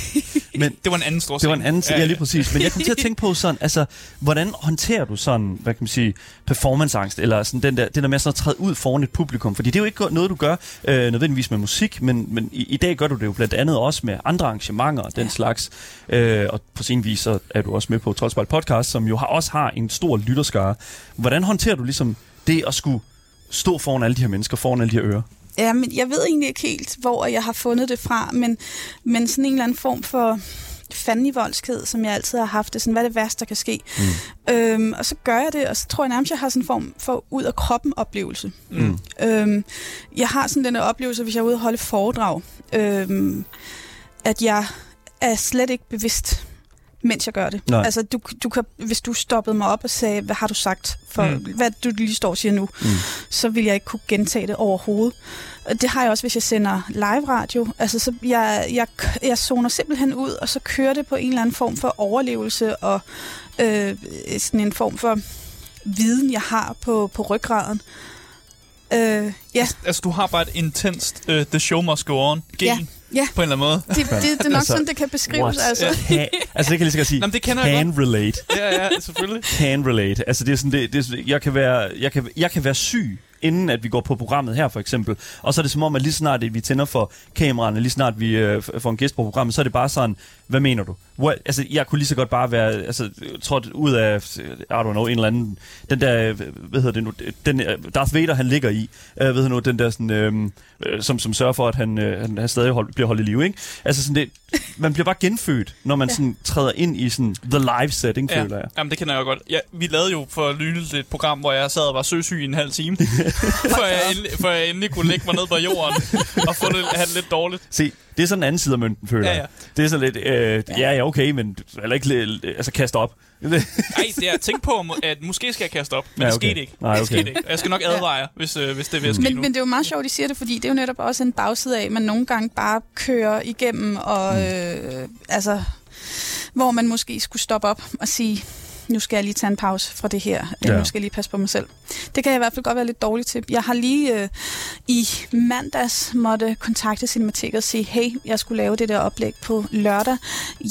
Men Det var en anden stor det var en scene. anden ja, ja, lige præcis. Men jeg kom til at tænke på sådan, altså, hvordan håndterer du sådan, hvad kan man sige, performanceangst, eller sådan den der, den der med sådan at træde ud foran et publikum? Fordi det er jo ikke noget, du gør øh, nødvendigvis med musik, men, men i, i dag gør du det jo blandt andet også med andre arrangementer og den Ja. slags. Øh, og på sin vis så er du også med på Troldspejl Podcast, som jo har, også har en stor lytterskare. Hvordan håndterer du ligesom det at skulle stå foran alle de her mennesker, foran alle de her ører? Ja, men jeg ved egentlig ikke helt, hvor jeg har fundet det fra, men, men sådan en eller anden form for fandenivoldskhed, som jeg altid har haft det. Sådan, hvad er det værste, der kan ske? Mm. Øhm, og så gør jeg det, og så tror jeg nærmest, jeg har sådan en form for ud af kroppen oplevelse. Mm. Øhm, jeg har sådan den oplevelse, hvis jeg er ude og holde foredrag, øhm, at jeg er slet ikke bevidst, mens jeg gør det. Nej. Altså, du, du kan, hvis du stoppede mig op og sagde, hvad har du sagt, for Mm. hvad du lige står og siger nu, Mm. så vil jeg ikke kunne gentage det overhovedet. Det har jeg også, hvis jeg sender live radio. Altså, så jeg, jeg, jeg zoner simpelthen ud, og så kører det på en eller anden form for overlevelse, og øh, sådan en form for viden, jeg har på, på ryggraden. Øh, ja, Altså, du har bare et intenst uh, The Show Must Go On gen Ja, ja. på en eller anden måde. det, det, det er nok Altså, sådan, det kan beskrives. what? Altså. Kan, altså det kan jeg lige så godt sige. Nå, det kender jeg Can relate. Ja, ja, selvfølgelig. Can relate. Altså det er sådan, det, det er, jeg, kan være, jeg, kan, jeg kan være syg, inden at vi går på programmet her for eksempel. Og så er det som om, at lige snart at vi tænder for kameraerne, lige snart vi øh, får en gæst på programmet, så er det bare sådan, hvad mener du? What? Altså jeg kunne lige så godt bare være, altså trådt ud af, I don't know, en eller anden, den der, hvad hedder det nu, den, øh, Darth Vader han ligger i, øh, hvad hedder nu, den der sådan, øh, øh, som, som sørger for, at han, øh, han, han stadig hold, bliver holdt i live, ikke? Altså sådan det, man bliver bare genfødt, når man Ja. sådan træder ind i sådan the live setting, Ja, føler jeg. jamen, det kender jeg jo godt. Ja, vi lavede jo for nyligt et program, hvor jeg sad og var søsyg i en halv time, før, jeg endelig, før jeg endelig kunne lægge mig ned på jorden og få det, have det lidt dårligt. Se, det er sådan en anden side af mønten, føler Ja, jeg. ja. Det er sådan lidt, øh, ja, ja, okay, men heller ikke altså, kaste op. Nej, det er at tænke på, at måske skal jeg kaste op, men Ja, det okay. skete ikke. Nej, Det okay. skete ikke. Jeg skal nok advare jer, hvis, øh, hvis det at ske Men, nu. men det er jo meget sjovt, at I siger det, fordi det er jo netop også en bagside af, at man nogle gange bare kører igennem, og Mm. øh, altså, hvor man måske skulle stoppe op og sige, nu skal jeg lige tage en pause fra det her, Ja. ja. nu skal jeg lige passe på mig selv. Det kan jeg i hvert fald godt være lidt dårlig til. Jeg har lige øh, i mandags måtte kontakte Cinemateket og sige, hey, jeg skulle lave det der oplæg på lørdag.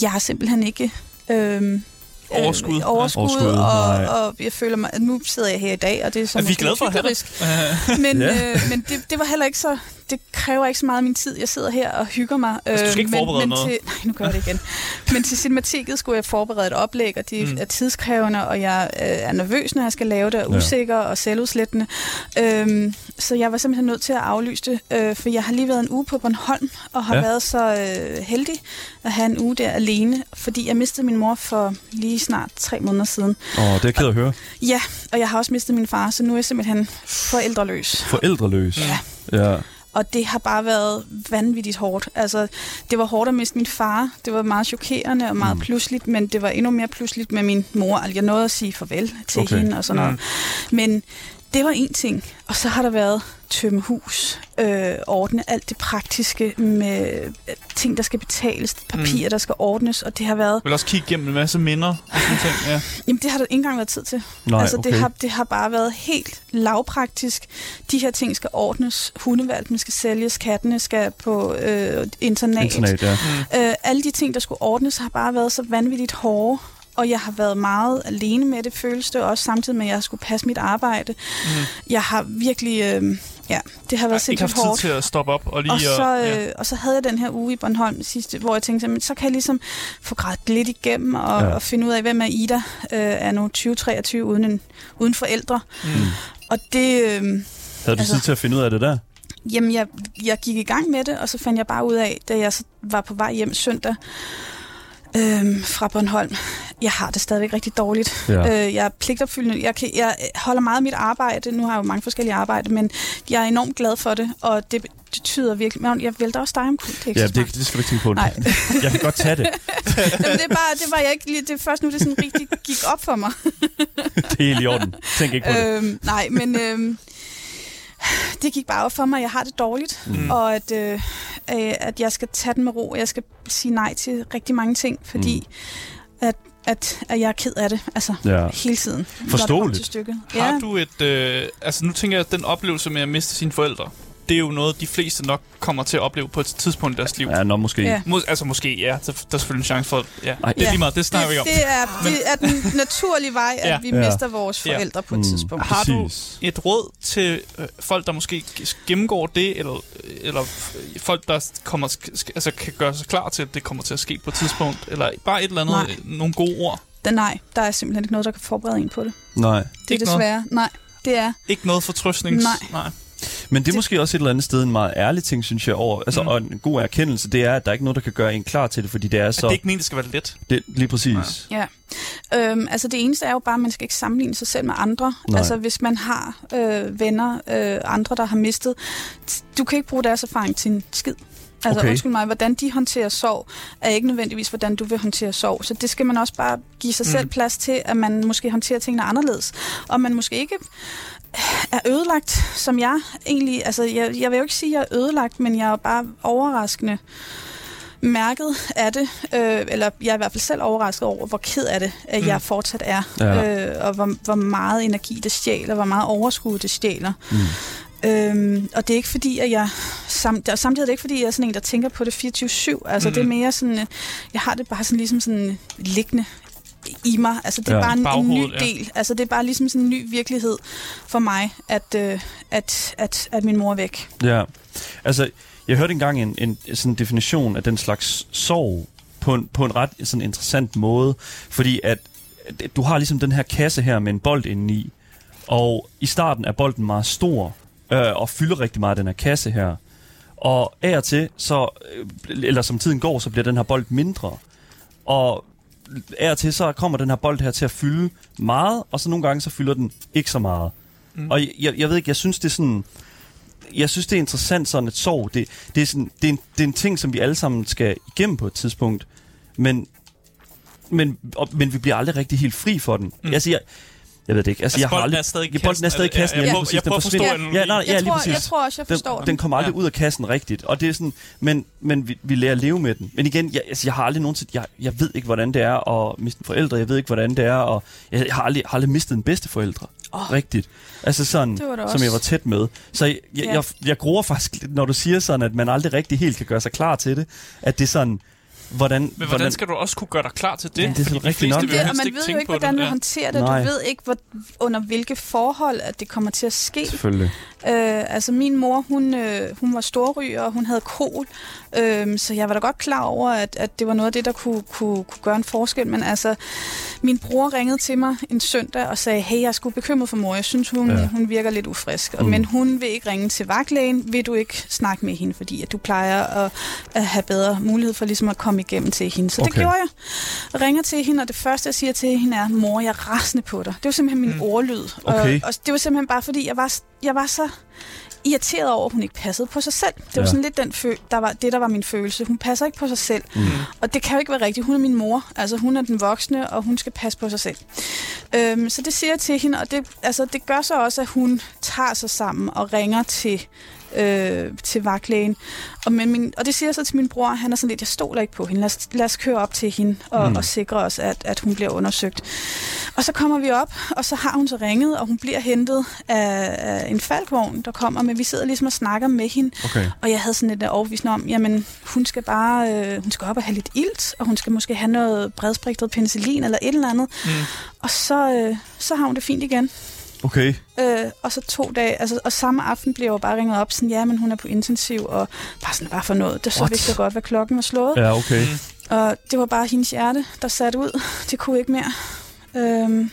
Jeg har simpelthen ikke... Øh, Overskud. Øh, overskud, Overskud, og, nej. og jeg føler mig, at nu sidder jeg her i dag, og det er så Er vi glade for at have hyklerisk. Men, Ja. øh, men det, det var heller ikke så det kræver ikke så meget af min tid. Jeg sidder her og hygger mig. Altså, du skal ikke men, forberede men noget? Til, nej, nu gør jeg det igen. men til cinematiket skulle jeg forberede et oplæg, og det Mm. er tidskrævende, og jeg øh, er nervøs, når jeg skal lave det, og Ja. usikker og selvudslættende. Øhm, så jeg var simpelthen nødt til at aflyse det, øh, for jeg har lige været en uge på Bornholm, og har Ja. ja. været så øh, heldig at have en uge der alene, fordi jeg mistede min mor for lige snart tre måneder siden. Åh, det er jeg ked at høre. Ja, og jeg har også mistet min far, så nu er jeg simpelthen forældreløs. Forældreløs. Ja. Ja. Og det har bare været vanvittigt hårdt. Altså, det var hårdt at miste min far. Det var meget chokerende og meget Mm. mm. pludseligt, men det var endnu mere pludseligt med min mor. Altså, jeg nåede at sige farvel til Okay. hende og sådan noget. Men det var en ting. Og så har der været tømme hus, øh, ordne alt det praktiske med øh, ting, der skal betales, papirer, Mm. der skal ordnes, og det har været... Jeg vil også kigge igennem en masse minder og sådan ting. Ja. Jamen, det har der ikke engang været tid til. Nej, altså, okay. det, har, det har bare været helt lavpraktisk. De her ting skal ordnes. Hundevalpen skal sælges, kattene skal på øh, internat. Internet, ja. Mm. Øh, alle de ting, der skulle ordnes, har bare været så vanvittigt hårde. Og jeg har været meget alene med det, føles det også, samtidig med, at jeg skulle passe mit arbejde. Mm. Jeg har virkelig... Øh, ja, det har været Jeg har ikke haft sindssygt tid hårdt. til at stoppe op og lige... Og så, og, ja. øh, og så havde jeg den her uge i Bornholm sidste, hvor jeg tænkte, men så kan jeg ligesom få grædt lidt igennem og, Ja. ja. og finde ud af, hvem er Ida øh, er nu 2023 uden, en, uden forældre. Mm. Og det, øh, Havde du Altså- tid til at finde ud af det der? jamen jeg, jeg gik i gang med det, og så fandt jeg bare ud af, da jeg så var på vej hjem søndag øh, fra Bornholm, jeg har det stadigvæk rigtig dårligt. Ja. Øh, jeg er pligtopfyldende. Jeg, kan, jeg holder meget af mit arbejde. Nu har jeg jo mange forskellige arbejde, men jeg er enormt glad for det, og det betyder virkelig... Men jeg vælter også dig om det er Ja, det, det skal du ikke tænke på. Nej. Jeg kan godt tage det. Jamen, det, er bare, det var jeg ikke lige... Det er først nu, det sådan rigtig gik op for mig. Det er helt i orden. Tænk ikke på det. Øhm, nej, men øhm, det gik bare op for mig, at jeg har det dårligt, mm. og at, øh, øh, at jeg skal tage den med ro, og jeg skal sige nej til rigtig mange ting, fordi mm. at, at, at jeg er ked af det, altså Ja. hele tiden. Forståeligt. Til stykket. Har Ja. du et... Øh, altså nu tænker jeg, at den oplevelse med at miste sine forældre, det er jo noget, de fleste nok kommer til at opleve på et tidspunkt i deres liv. Ja, nå måske. Ja. Mås- altså måske, ja. Der, der er selvfølgelig en chance for... Ja, Ej. det er Ja. lige meget. Det snakker vi det, om. det, er, det er den naturlige vej, at Ja. vi Ja. mister vores Ja. forældre på et Mm. tidspunkt. Har du et råd til øh, folk, der måske gennemgår det, eller, eller folk, der kommer, sk- altså, kan gøre sig klar til, at det kommer til at ske på et tidspunkt? Eller bare et eller andet, Nej. nogle gode ord? Da, nej, der er simpelthen ikke noget, der kan forberede en på det. Nej. Det er Ikke noget? desværre. Nej, det er. Ikke noget fortrøstnings... Nej. Nej. Men det er Det- måske også et eller andet sted en meget ærlig ting, synes jeg, over, altså, Mm. og en god erkendelse, det er, at der er ikke noget, der kan gøre en klar til det, fordi det er Så... så... Det er ikke meningen, det skal være let. det, lige præcis. Ja. Øhm, altså det eneste er jo bare, at man skal ikke sammenligne sig selv med andre. Nej. Altså hvis man har øh, venner, øh, andre, der har mistet, du kan ikke bruge deres erfaring til en skid. Altså Okay. undskyld mig, hvordan de håndterer sorg, er ikke nødvendigvis, hvordan du vil håndtere sorg. Så det skal man også bare give sig mm. selv plads til, at man måske håndterer tingene anderledes. Og man måske ikke er ødelagt, som jeg egentlig... Altså jeg, jeg vil jo ikke sige, at jeg er ødelagt, men jeg er bare overraskende mærket af det, øh, eller jeg er i hvert fald selv overrasket over, hvor ked af det, at Mm. mm. jeg fortsat er, Ja. øh, og hvor, hvor meget energi det stjæler, hvor meget overskud det stjæler. Mm. Øhm, og det er ikke fordi, at jeg... Samt, og samtidig er det ikke fordi, jeg er sådan en, der tænker på det 24-7. Altså, Mhm. det er mere sådan... Jeg har det bare sådan ligesom sådan liggende i mig. Altså, det er Ja. bare en, en ny Baghovedet, ja. del. Altså, det er bare ligesom sådan en ny virkelighed for mig, at, øh, at, at, at min mor er væk. Ja. Altså, jeg hørte engang en, en sådan definition af den slags sorg på en, på en ret sådan interessant måde, fordi at, at du har ligesom den her kasse her med en bold indeni, og i starten er bolden meget stor, øh, og fylder rigtig meget den her kasse her. Og af og til, så, øh, eller som tiden går, så bliver den her bold mindre. Og af og til, så kommer den her bold her til at fylde meget, og så nogle gange, så fylder den ikke så meget. Mm. Og jeg, jeg ved ikke, jeg synes, det er sådan... Jeg synes, det er interessant sådan, at sorg, det, det, er sådan, det, er en, det er en ting, som vi alle sammen skal igennem på et tidspunkt. Men, men, og, men vi bliver aldrig rigtig helt fri for den. Mm. Altså, jeg, jeg ved det ikke. Altså, Altså, jeg har aldrig, er stadig ja, bolden er kassen. stadig i kassen. Jeg- Ja, jeg lige prøver- præcis. jeg Den prøver at forstå forsvinder. analogien. Ja, nej, ja, jeg, lige tror, præcis jeg tror også, jeg forstår den, den kommer aldrig Ja. ja. ud af kassen rigtigt, og det er sådan, men, men vi, vi lærer at leve med den. Men igen, jeg, altså, jeg har aldrig nogensinde, jeg, jeg ved ikke, hvordan det er at miste en forældre, jeg ved ikke, hvordan det er, og jeg har aldrig, har aldrig mistet en bedste forældre. Åh. Rigtigt. Altså sådan, Det var det som jeg var tæt med. Så jeg, jeg, Ja. jeg, jeg gruer faktisk når du siger sådan, at man aldrig rigtig helt kan gøre sig klar til det, at det er sådan, hvordan, Men hvordan skal du også kunne gøre dig klar til det? Ja, det er de rigtigt nok. det, og man ved jo ikke, hvordan det. man håndterer det. Nej. Du ved ikke, hvor, under hvilke forhold, at det kommer til at ske. Selvfølgelig. Øh, altså min mor, hun, øh, hun var storryger, og hun havde kol, øh, så jeg var da godt klar over, at, at det var noget af det, der kunne, kunne, kunne gøre en forskel. Men altså, min bror ringede til mig en søndag og sagde, hey, jeg er sgu bekymret for mor, jeg synes, hun, Ja. hun virker lidt ufrisk. Mm. Men hun vil ikke ringe til vagtlægen, vil du ikke snakke med hende, fordi at du plejer at, at have bedre mulighed for ligesom at komme igennem til hende. Så okay. Det gjorde jeg. Jeg ringer til hende, og det første, jeg siger til hende er, mor, jeg er rasende på dig. Det var simpelthen min Mm. ordlyd. Okay. Og, og det var simpelthen bare, fordi jeg var, jeg var så irriteret over, at hun ikke passede på sig selv. Det var ja. sådan lidt den fø- der var, det, der var min følelse. Hun passer ikke på sig selv. Mm. Og det kan jo ikke være rigtigt. Hun er min mor. Altså, hun er den voksne, og hun skal passe på sig selv. Øhm, så det siger jeg til hende, og det, altså, det gør så også, at hun tager sig sammen og ringer til øh, til vagtlægen. Og, men min, og det siger jeg så til min bror, han er sådan lidt, jeg stoler ikke på hende. Lad os, lad os køre op til hende og, Mm. og sikre os, at, at hun bliver undersøgt. Og så kommer vi op, og så har hun så ringet, og hun bliver hentet af, af en falkvogn, der kommer, men vi sidder ligesom og snakker med hende. Okay. Og jeg havde sådan lidt overbevist om, jamen hun skal bare, øh, hun skal op og have lidt ilt, og hun skal måske have noget bredsprigtet penicillin eller et eller andet. Mm. Og så, øh, så har hun det fint igen. Okay. Øh, og så to dage, altså, og samme aften blev jeg jo bare ringet op, sådan, ja, men hun er på intensiv, og bare sådan, bare for noget. Det så What? vidste jeg godt, hvad klokken var slået. Ja, okay. Mm. Og det var bare hendes hjerte, der satte ud. Det kunne ikke mere. Øhm,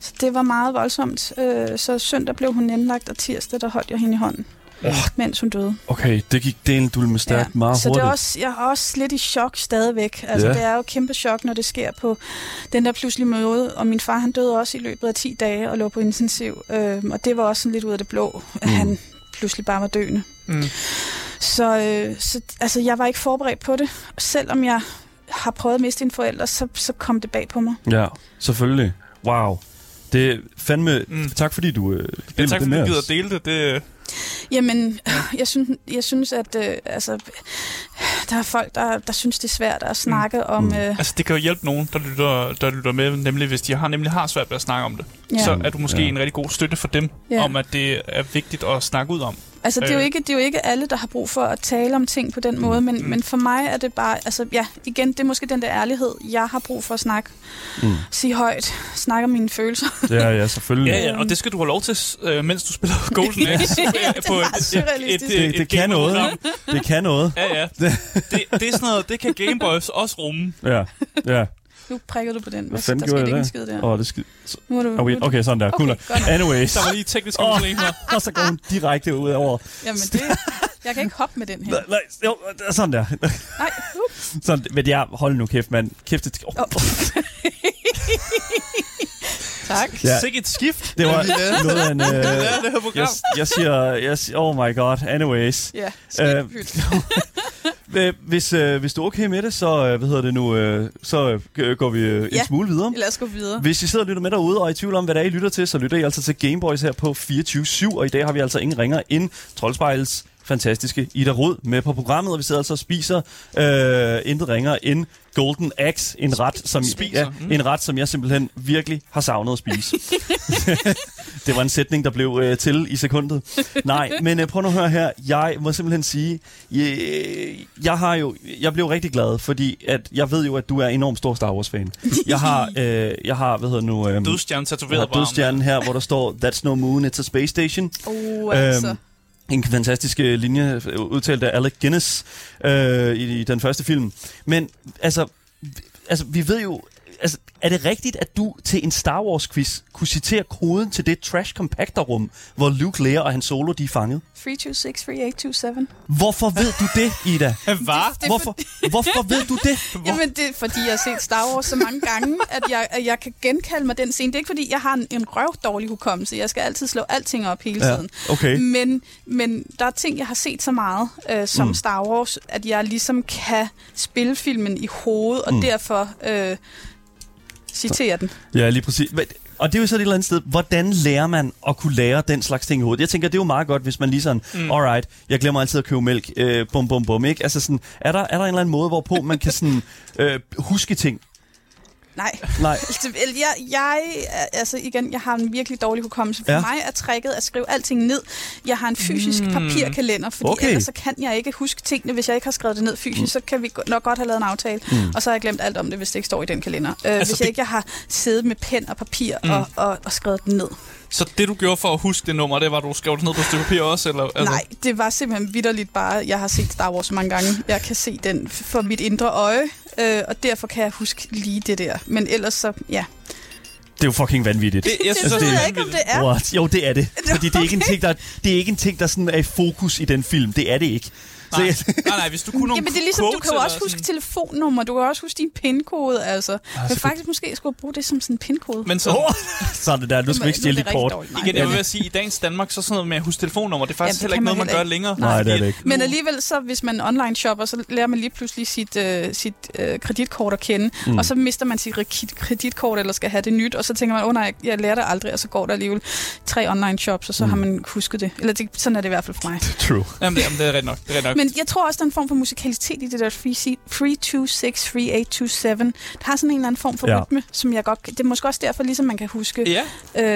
så det var meget voldsomt. Øh, så søndag blev hun indlagt, og tirsdag, der holdt jeg hende i hånden, Åh. mens hun døde. Okay, det gik delen du med stærkt ja. meget så hurtigt. det er også, jeg er også lidt i chok stadigvæk. Altså, Ja. Det er jo kæmpe chok, når det sker på den der pludselige måde. Og min far, han døde også i løbet af 10 dage og lå på intensiv. Øhm, og det var også sådan lidt ud af det blå, at Mm. han pludselig bare var døende. Mm. Så, øh, så altså, jeg var ikke forberedt på det. Selvom jeg har prøvet at miste en forælder, så, så kom det bag på mig. Ja, selvfølgelig. Wow. Det er fandme... Mm. Tak fordi du øh, Ja, tak fordi du gider dele det. det Jamen, jeg synes, jeg synes at øh, altså, der er folk, der, der synes, det er svært at snakke mm. om... Mm. Øh, altså, det kan jo hjælpe nogen, der lytter, der lytter med, nemlig hvis de har, nemlig har svært ved at snakke om det. ja. Så er du måske Ja. en rigtig god støtte for dem, Ja. om at det er vigtigt at snakke ud om. Altså, det er, jo Øh. ikke, det er jo ikke alle, der har brug for at tale om ting på den måde, men, Mm. mm. men for mig er det bare, altså ja, igen, det er måske den der ærlighed, jeg har brug for at snakke, Mm. sige højt, snakke om mine følelser. Ja, ja, selvfølgelig. Ja, ja, og det skal du have lov til, øh, mens du spiller Golden Axe. det er meget surrealistisk. Det, det kan noget? Det kan noget. Ja, ja. Det, det er sådan noget, det kan Gameboys også rumme. Ja, ja. Nu prikker du på den. Hvad fanden der gjorde jeg der? skid der. Åh, oh, det. Nu du, Okay, nu er du- okay, sådan der. Cool. Okay, nok. Anyways. Der var lige tekniske Åh. problemer. Og så går hun direkte ud over... Jamen, det, jeg kan ikke hoppe med den her. Nej, nej, jo, sådan der. Nej. Sådan, men jeg, hold nu kæft, mand. Kæft, det... Oh, Oh. tak. Ja. Sikke et skift. det var noget af en... Øh, det her program. jeg, jeg siger, jeg siger, oh my god, anyways. Ja, skidt Øh, Hvis, øh, hvis du er okay med det, så, øh, hvad hedder det nu, øh, så øh, går vi øh, en Ja. smule videre. Lad os gå videre. Hvis I sidder og lytter med derude, og er i tvivl om, hvad det er, I lytter til, så lytter I altså til Gameboys her på 24-7, og i dag har vi altså ingen ringer end Troldspejls fantastiske Ida Rod med på programmet, og vi sidder altså og spiser øh, intet ringer end Golden Axe, en ret, som, Spiser, ja, mm. en ret, som jeg simpelthen virkelig har savnet at spise. det var en sætning, der blev øh, til i sekundet. Nej, men øh, prøv nu at høre her. Jeg må simpelthen sige, jeg, jeg har jo, jeg blev rigtig glad, fordi at jeg ved jo, at du er enormt stor Star Wars-fan. Jeg har, øh, jeg har, hvad hedder nu... Øh, Dødstjernen tatoveret på dødstjernen her, hvor der står, That's no moon, it's a space station. Oh, altså. Øhm, en fantastisk øh, linje øh, udtalt af Alec Guinness øh, i, i den første film. Men altså, altså, vi ved jo... Altså, er det rigtigt, at du til en Star Wars-quiz kunne citere koden til det trash compactor-rum, hvor Luke, Leia og Han Solo de er fanget? 326 3827. Hvorfor ved du det, Ida? Hvad? Hvorfor, hvorfor ved du det? Jamen, det er fordi, jeg har set Star Wars så mange gange, at jeg, at jeg kan genkalde mig den scene. Det er ikke fordi, jeg har en, en røv dårlig hukommelse. Jeg skal altid slå alting op hele Ja, tiden. okay. Men, men der er ting, jeg har set så meget øh, som Mm. Star Wars, at jeg ligesom kan spille filmen i hovedet, og mm. derfor øh, citere den. Ja, lige præcis. Og det er jo så et eller andet sted, hvordan lærer man at kunne lære den slags ting i hovedet? Jeg tænker, det er jo meget godt, hvis man lige sådan. Mm. alright, jeg glemmer altid at købe mælk, øh, bum bum bum, ikke? Altså sådan, er der, er der en eller anden måde, hvorpå man kan sådan, øh, huske ting? Nej. Nej. Altså, Jeg, jeg, altså igen, jeg har en virkelig dårlig hukommelse. For Ja. mig er tricket at skrive alting ned. Jeg har en fysisk mm. papirkalender, fordi Okay. ellers så kan jeg ikke huske tingene. Hvis jeg ikke har skrevet det ned fysisk, mm. så kan vi nok godt have lavet en aftale. Mm. Og så har jeg glemt alt om det, hvis det ikke står i den kalender. Øh, Altså, hvis det- jeg ikke har siddet med pen og papir mm. og, og, og skrevet det ned. Så det, du gjorde for at huske det nummer, det var, at du skrev det ned på et stykke papir også? Eller, Altså. Nej, det var simpelthen vidderligt bare, jeg har set Star Wars mange gange. Jeg kan se den for mit indre øje, øh, og derfor kan jeg huske lige det der. Men ellers så, ja. Det er jo fucking vanvittigt. Det, jeg synes det det er ikke, om det er. What? Jo, det er det. Det er Fordi det er ikke en okay. ting, der, det er ikke en ting, der sådan er i fokus i den film. Det er det ikke. Nej, jeg, nej, nej, hvis du kunne nogle Jamen, det er ligesom, du kan jo også huske sådan- telefonnummer, du kan også huske din pindkode, altså. Men så kan- faktisk måske skulle bruge det som sådan en pindkode. Men så, oh, så er det der. Du skal ikke stjæle det dit kort. Nej, igen, jeg vil sige, i dagens Danmark, så sådan noget med at huske telefonnummer, det er faktisk det heller ikke noget, man gør ikke. længere. Nej, det er det ikke. Men alligevel, så hvis man online shopper, så lærer man lige pludselig sit, øh, sit øh, kreditkort at kende, mm. og så mister man sit kreditkort, eller skal have det nyt, og så tænker man, åh oh, nej, jeg lærer det aldrig, og så går der alligevel tre online shops, og så mm. har man husket det. Eller det, sådan er det i hvert fald for mig. True. Jamen, det, jamen, det er rigtigt nok. Det er rigtigt nok. Men jeg tror også, der er en form for musikalitet i det der 326, 3827. Det har sådan en eller anden form for Ja. ja. rytme, som jeg godt... Det er måske også derfor, ligesom man kan huske Ja,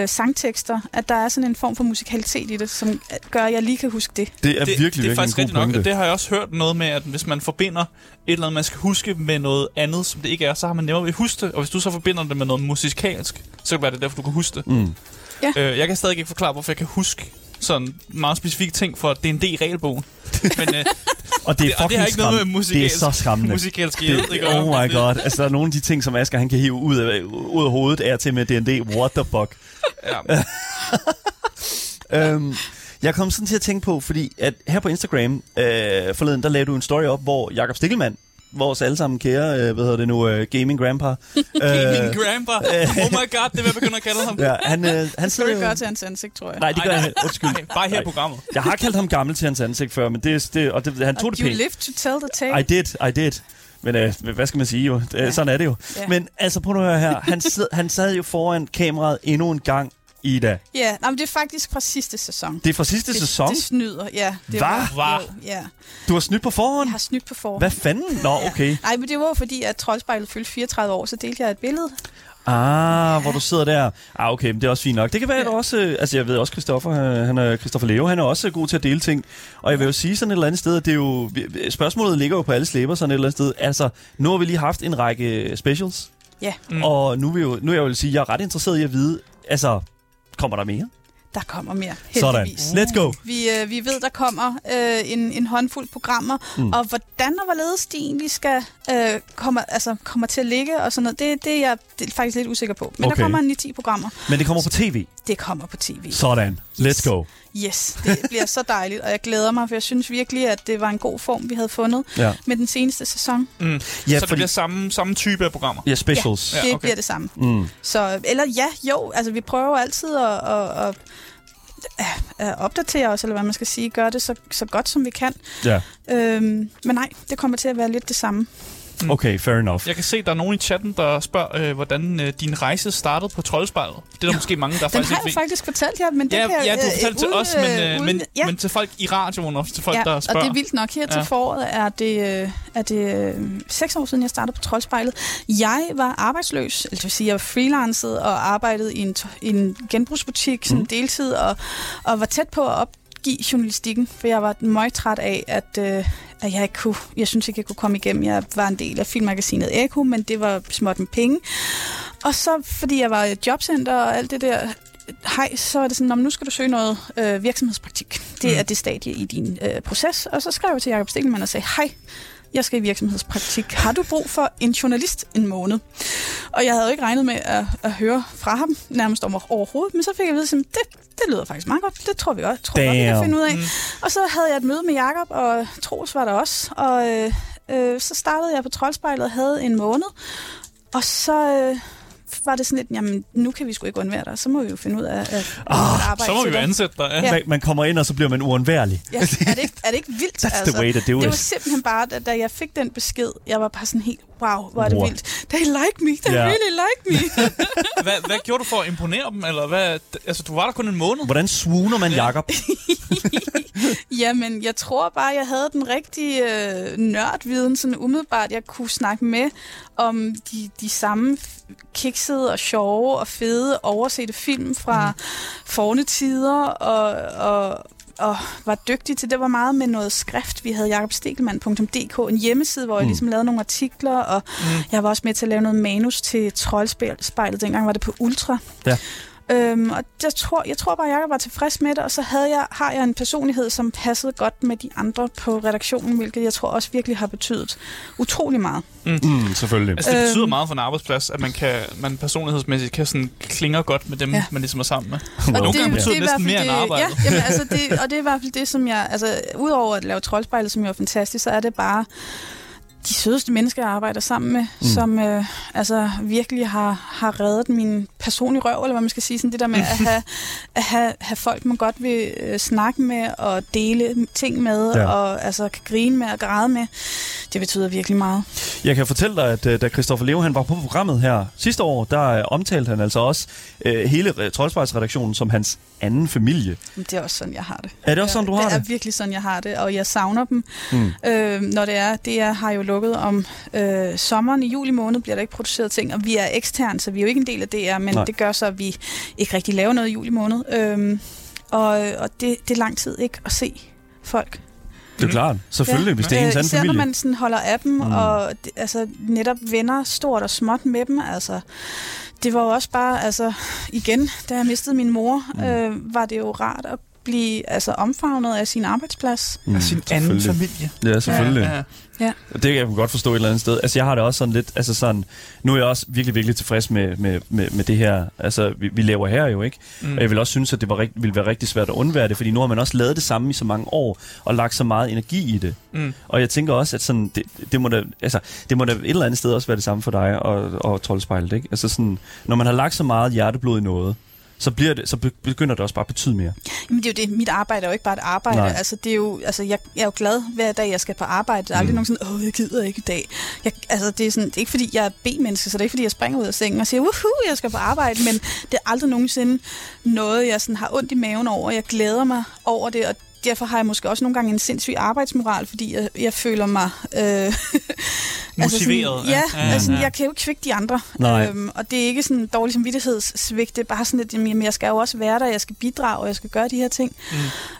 øh, sangtekster, at der er sådan en form for musikalitet i det, som gør, at jeg lige kan huske det. Det er det, virkelig, det er virkelig faktisk en rigtigt god nok, pointe. og det har jeg også hørt noget med, at hvis man forbinder et eller andet, man skal huske med noget andet, som det ikke er, så har man nemmere ved at huske det, og hvis du så forbinder det med noget musikalsk, så kan det være det er derfor, du kan huske det. Mm. Øh, jeg kan stadig ikke forklare, hvorfor jeg kan huske sådan meget specifikke ting for D&D i regelbogen. Men øh, Og det er det, og fucking det har ikke noget med skræmmende. musikalsk, Det er så skræmmende. musikalsk Det, hjælp, ikke? oh my god. Altså, der er nogle af de ting, som Asger han kan hive ud af, ud af hovedet og til med D&D. What the fuck? Ja. øhm, jeg kom sådan til at tænke på, fordi at her på Instagram øh, forleden, der lavede du en story op, hvor Jakob Stikkelmann, vores allesammen kære, øh, hvad hedder det nu, øh, gaming grandpa. Min grandpa. Oh my god, det vil jeg begynde at kalde ham. ja, han, øh, han Det skal sidder du ikke gøre til hans ansigt, tror jeg. Nej, det gør jeg. Undskyld. Nej, bare her i programmet. Jeg har kaldt ham gammel til hans ansigt før, men det, det, og det, han tog Og det you pænt. live to tell the tale. I did, I did. Men øh, hvad skal man sige jo? Ja. Ja. Sådan er det jo. Ja. Men altså, prøv nu at høre her. Han, sid, han sad jo foran kameraet endnu en gang, Ida. Ja, nej, men det er faktisk fra sidste sæson. Det er fra sidste det, sæson. Det snyder, ja. Det Hvad? Var, jo, ja. Du har snydt på forhånd. Jeg har snydt på forhånd. Hvad fanden? Nå, okay. Nej, men det var jo fordi, at Troldspejlet fyldte 34 år, så delte jeg et billede. Ah, hvor du sidder der. Ah, okay, men det er også fint nok. Det kan være, at Ja. også... øh, Altså, jeg ved også, Christoffer, øh, han er, Christoffer Leo, han er også god til at dele ting. Og jeg vil jo sige sådan et eller andet sted, at det er jo... Spørgsmålet ligger jo på alle slæber sådan et eller andet sted. Altså, nu har vi lige haft en række specials. Ja, Mm. Og nu vil, jo, nu er jeg jo vil sige, at jeg er ret interesseret i at vide, altså, kommer der mere? der kommer mere, Sådan. heldigvis. Let's go. Vi, øh, vi ved, der kommer øh, en, en håndfuld programmer, mm. og hvordan og hvorledes de egentlig skal øh, komme, altså, kommer til at ligge og sådan noget, det, det er jeg det er faktisk lidt usikker på. Men Okay. der kommer en 10 programmer. Men det kommer på tv. Det kommer på tv. Sådan. Let's go. Yes, det bliver så dejligt, og jeg glæder mig, for jeg synes virkelig, at det var en god form, vi havde fundet Ja. med den seneste sæson. Mm. Ja, så det fordi- bliver samme, samme type af programmer. Ja, specials. Ja. Det okay. bliver det samme. Mm. Så, eller ja, jo, altså vi prøver jo altid at, at, at, at opdatere os, eller hvad man skal sige, gøre det så, så godt, som vi kan. Ja. Øhm, men nej, det kommer til at være lidt det samme. Okay, fair enough. Jeg kan se, der er nogen i chatten, der spørger, øh, hvordan øh, din rejse startede på Troldspejlet. Det er der måske mange, der Den faktisk har ikke jeg faktisk fortalt jer, men det Ja, kan jeg... ja, du øh, fortalte til os, men, øh, uden- men, ja. men til folk i radioen og til folk, ja, der og spørger. det er vildt nok. Her til Ja. foråret er det, øh, er det øh, seks år siden, jeg startede på Troldspejlet. Jeg var arbejdsløs, eller det vil sige, jeg var freelancet og arbejdede i en, i en genbrugsbutik sådan Mm. deltid, og, og var tæt på at opgive journalistikken, for jeg var møgtræt af, at, øh, at jeg ikke kunne, jeg synes ikke, jeg kunne komme igennem. Jeg var en del af filmmagasinet Eko, men det var småt med penge. Og så, fordi jeg var i et jobcenter og alt det der, hej, så var det sådan, "Nå, men nu skal du søge noget øh, virksomhedspraktik. Det Mm. er det stadie i din øh, proces. Og så skrev jeg til Jacob Stikkelmann og sagde, hej, jeg skal i virksomhedspraktik. Har du brug for en journalist en måned? Og jeg havde jo ikke regnet med at, at høre fra ham nærmest om overhovedet, men så fik jeg at vide, at det, det lyder faktisk meget godt. Det tror vi også, tror jeg godt, vi kan finde ud af. Mm. Og så havde jeg et møde med Jakob og Troels var der også. Og øh, øh, så startede jeg på Troldspejlet og havde en måned. Og så øh, var det sådan lidt, jamen nu kan vi sgu ikke undvære dig. Så må vi jo finde ud af at, Ah, arbejde Så må vi jo ansætte dig. Ja. Ja. Man, man kommer ind, og så bliver man uundværlig. Ja, er, det ikke, er det ikke vildt? That's the way to do det var it. simpelthen bare, da, da jeg fik den besked, jeg var bare sådan helt, wow, hvor er det Wow. vildt. They like me, they Ja. really like me. Hvad, hvad gjorde du for at imponere dem? Eller hvad? Altså, du var der kun en måned. Hvordan swooner man Jakob? Jamen, jeg tror bare, jeg havde den rigtige øh, nørdviden, sådan umiddelbart, jeg kunne snakke med om de, de samme kiksede og sjove og fede oversete film fra mm. forne tider, og, og, og var dygtig til, det var meget med noget skrift. Vi havde jakobstegelmann.dk, en hjemmeside, hvor jeg Mm. ligesom lavede nogle artikler, og Mm. jeg var også med til at lave noget manus til Troldspejlet. Dengang var det på Ultra. Ja. Øhm, og jeg tror, jeg tror bare, at jeg var tilfreds med det, og så havde jeg, har jeg en personlighed, som passede godt med de andre på redaktionen, hvilket jeg tror også virkelig har betydet utrolig meget. Mm, selvfølgelig. Altså, det betyder Øhm. meget for en arbejdsplads, at man, kan, man personlighedsmæssigt kan sådan klinger godt med dem, Ja. man ligesom er sammen med. Wow. Nogle gange betyder i det næsten mere fald end arbejdet. Ja, jamen, altså det, og det er i hvert fald det, som jeg... Altså, udover at lave troldspejlet, som jo er fantastisk, så er det bare de sødeste mennesker, jeg arbejder sammen med, Mm. som øh, altså virkelig har, har reddet min personlige røv, eller hvad man skal sige. Sådan det der med at have, at have, have folk, man godt vil øh, snakke med og dele ting med, ja. og altså kan grine med og græde med. Det betyder virkelig meget. Jeg kan fortælle dig, at øh, da Christoffer Leo han var på programmet her sidste år, der øh, omtalte han altså også øh, hele øh, Troldspejlsredaktionen som hans anden familie. Det er også sådan, jeg har det. Er det også sådan, du har det? det? er virkelig sådan, jeg har det, og jeg savner dem. Mm. Øh, når det er, det er, har jo lukket om øh, sommeren. I juli måned bliver der ikke produceret ting, og vi er eksterne, så vi er jo ikke en del af DR, men. Nej. det gør så, at vi ikke rigtig laver noget i juli måned. Øh, og og det, det er lang tid ikke at se folk. Det er klart. Selvfølgelig, ja. hvis det er ens anden især når man sådan holder af dem, Mm. og altså, netop venner stort og småt med dem. Altså, det var jo også bare, altså igen, da jeg mistede min mor, mm. øh, var det jo rart at blive altså, omfavnet af sin arbejdsplads. Mm, Sin anden familie. Ja, selvfølgelig. Ja, ja. Det kan jeg godt forstå et eller andet sted. Altså, jeg har det også sådan lidt, altså sådan, nu er jeg også virkelig, virkelig tilfreds med, med, med, med det her, altså, vi, vi laver her jo, ikke? Mm. Og jeg vil også synes, at det var rigt, ville være rigtig svært at undvære det, fordi nu har man også lavet det samme i så mange år, og lagt så meget energi i det. Mm. Og jeg tænker også, at sådan, det, det, må da, altså, det må da et eller andet sted også være det samme for dig og, og Troldspejlet, ikke? Altså sådan, når man har lagt så meget hjerteblod i noget, så, bliver det, så be- begynder det også bare at betyde mere. Jamen, det er jo det. Mit arbejde er jo ikke bare et arbejde. Nej. Altså, det er jo, altså, jeg, jeg er jo glad hver dag, jeg skal på arbejde. Der er aldrig Mm. nogen sådan, åh, jeg gider ikke i dag. Jeg, altså, det, er sådan, det er ikke, fordi jeg er B-menneske, så det er ikke, fordi jeg springer ud af sengen og siger, woohoo, jeg skal på arbejde. Men det er aldrig nogensinde noget, jeg sådan har ondt i maven over. Jeg glæder mig over det, og derfor har jeg måske også nogle gange en sindssyg arbejdsmoral, fordi jeg, jeg føler mig... Øh, Motiveret, Altså ja. sådan, Ja, ja, altså, ja. jeg kan jo ikke de andre. Nej. Øhm, og det er ikke sådan en dårlig samvittighedssvigt. Det er bare sådan, at jamen, jeg skal jo også være der, jeg skal bidrage, og jeg skal gøre de her ting.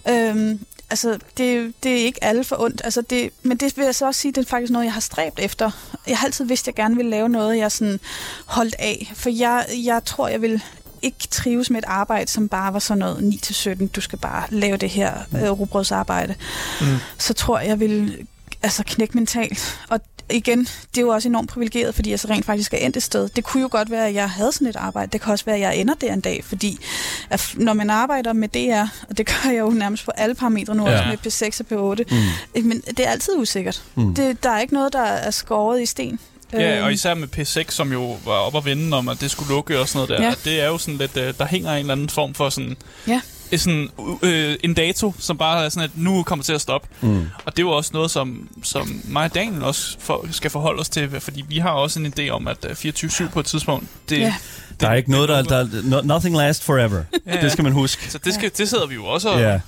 Mm. Øhm, altså, det, det er ikke alle for ondt. Altså, det, men det vil jeg så også sige, det er faktisk noget, jeg har stræbt efter. Jeg har altid vidst, at jeg gerne ville lave noget, jeg sådan holdt af. For jeg, jeg tror, jeg vil ikke trives med et arbejde, som bare var sådan noget 9-17. Du skal bare lave det her øh, rugbrødsarbejde. Mm. Så tror jeg, jeg vil altså, knække mentalt. Og igen, det er jo også enormt privilegeret, fordi jeg så rent faktisk er endt et sted. Det kunne jo godt være, at jeg havde sådan et arbejde. Det kan også være, at jeg ender der en dag, fordi at når man arbejder med DR, og det gør jeg jo nærmest på alle parametre nu, ja. også med P6 og P8, Mm. men det er altid usikkert. Mm. Det, der er ikke noget, der er skåret i sten. Ja, og især med P6, som jo var op at vende om, at det skulle lukke og sådan noget der. Ja. Ja. Det er jo sådan lidt, øh, der hænger en eller anden form for sådan... Ja. Øh, Sådan, øh, en dato, som bare er sådan, at nu kommer til at stoppe. Mm. Og det er jo også noget, som, som mig og Daniel også for, skal forholde os til, fordi vi har også en idé om, at øh, 24-7 på et tidspunkt, det, Ja. Der er ikke noget, der, der no, nothing lasts forever. Ja, ja. Det skal man huske. Så det, skal, det sidder vi jo også og... Ja,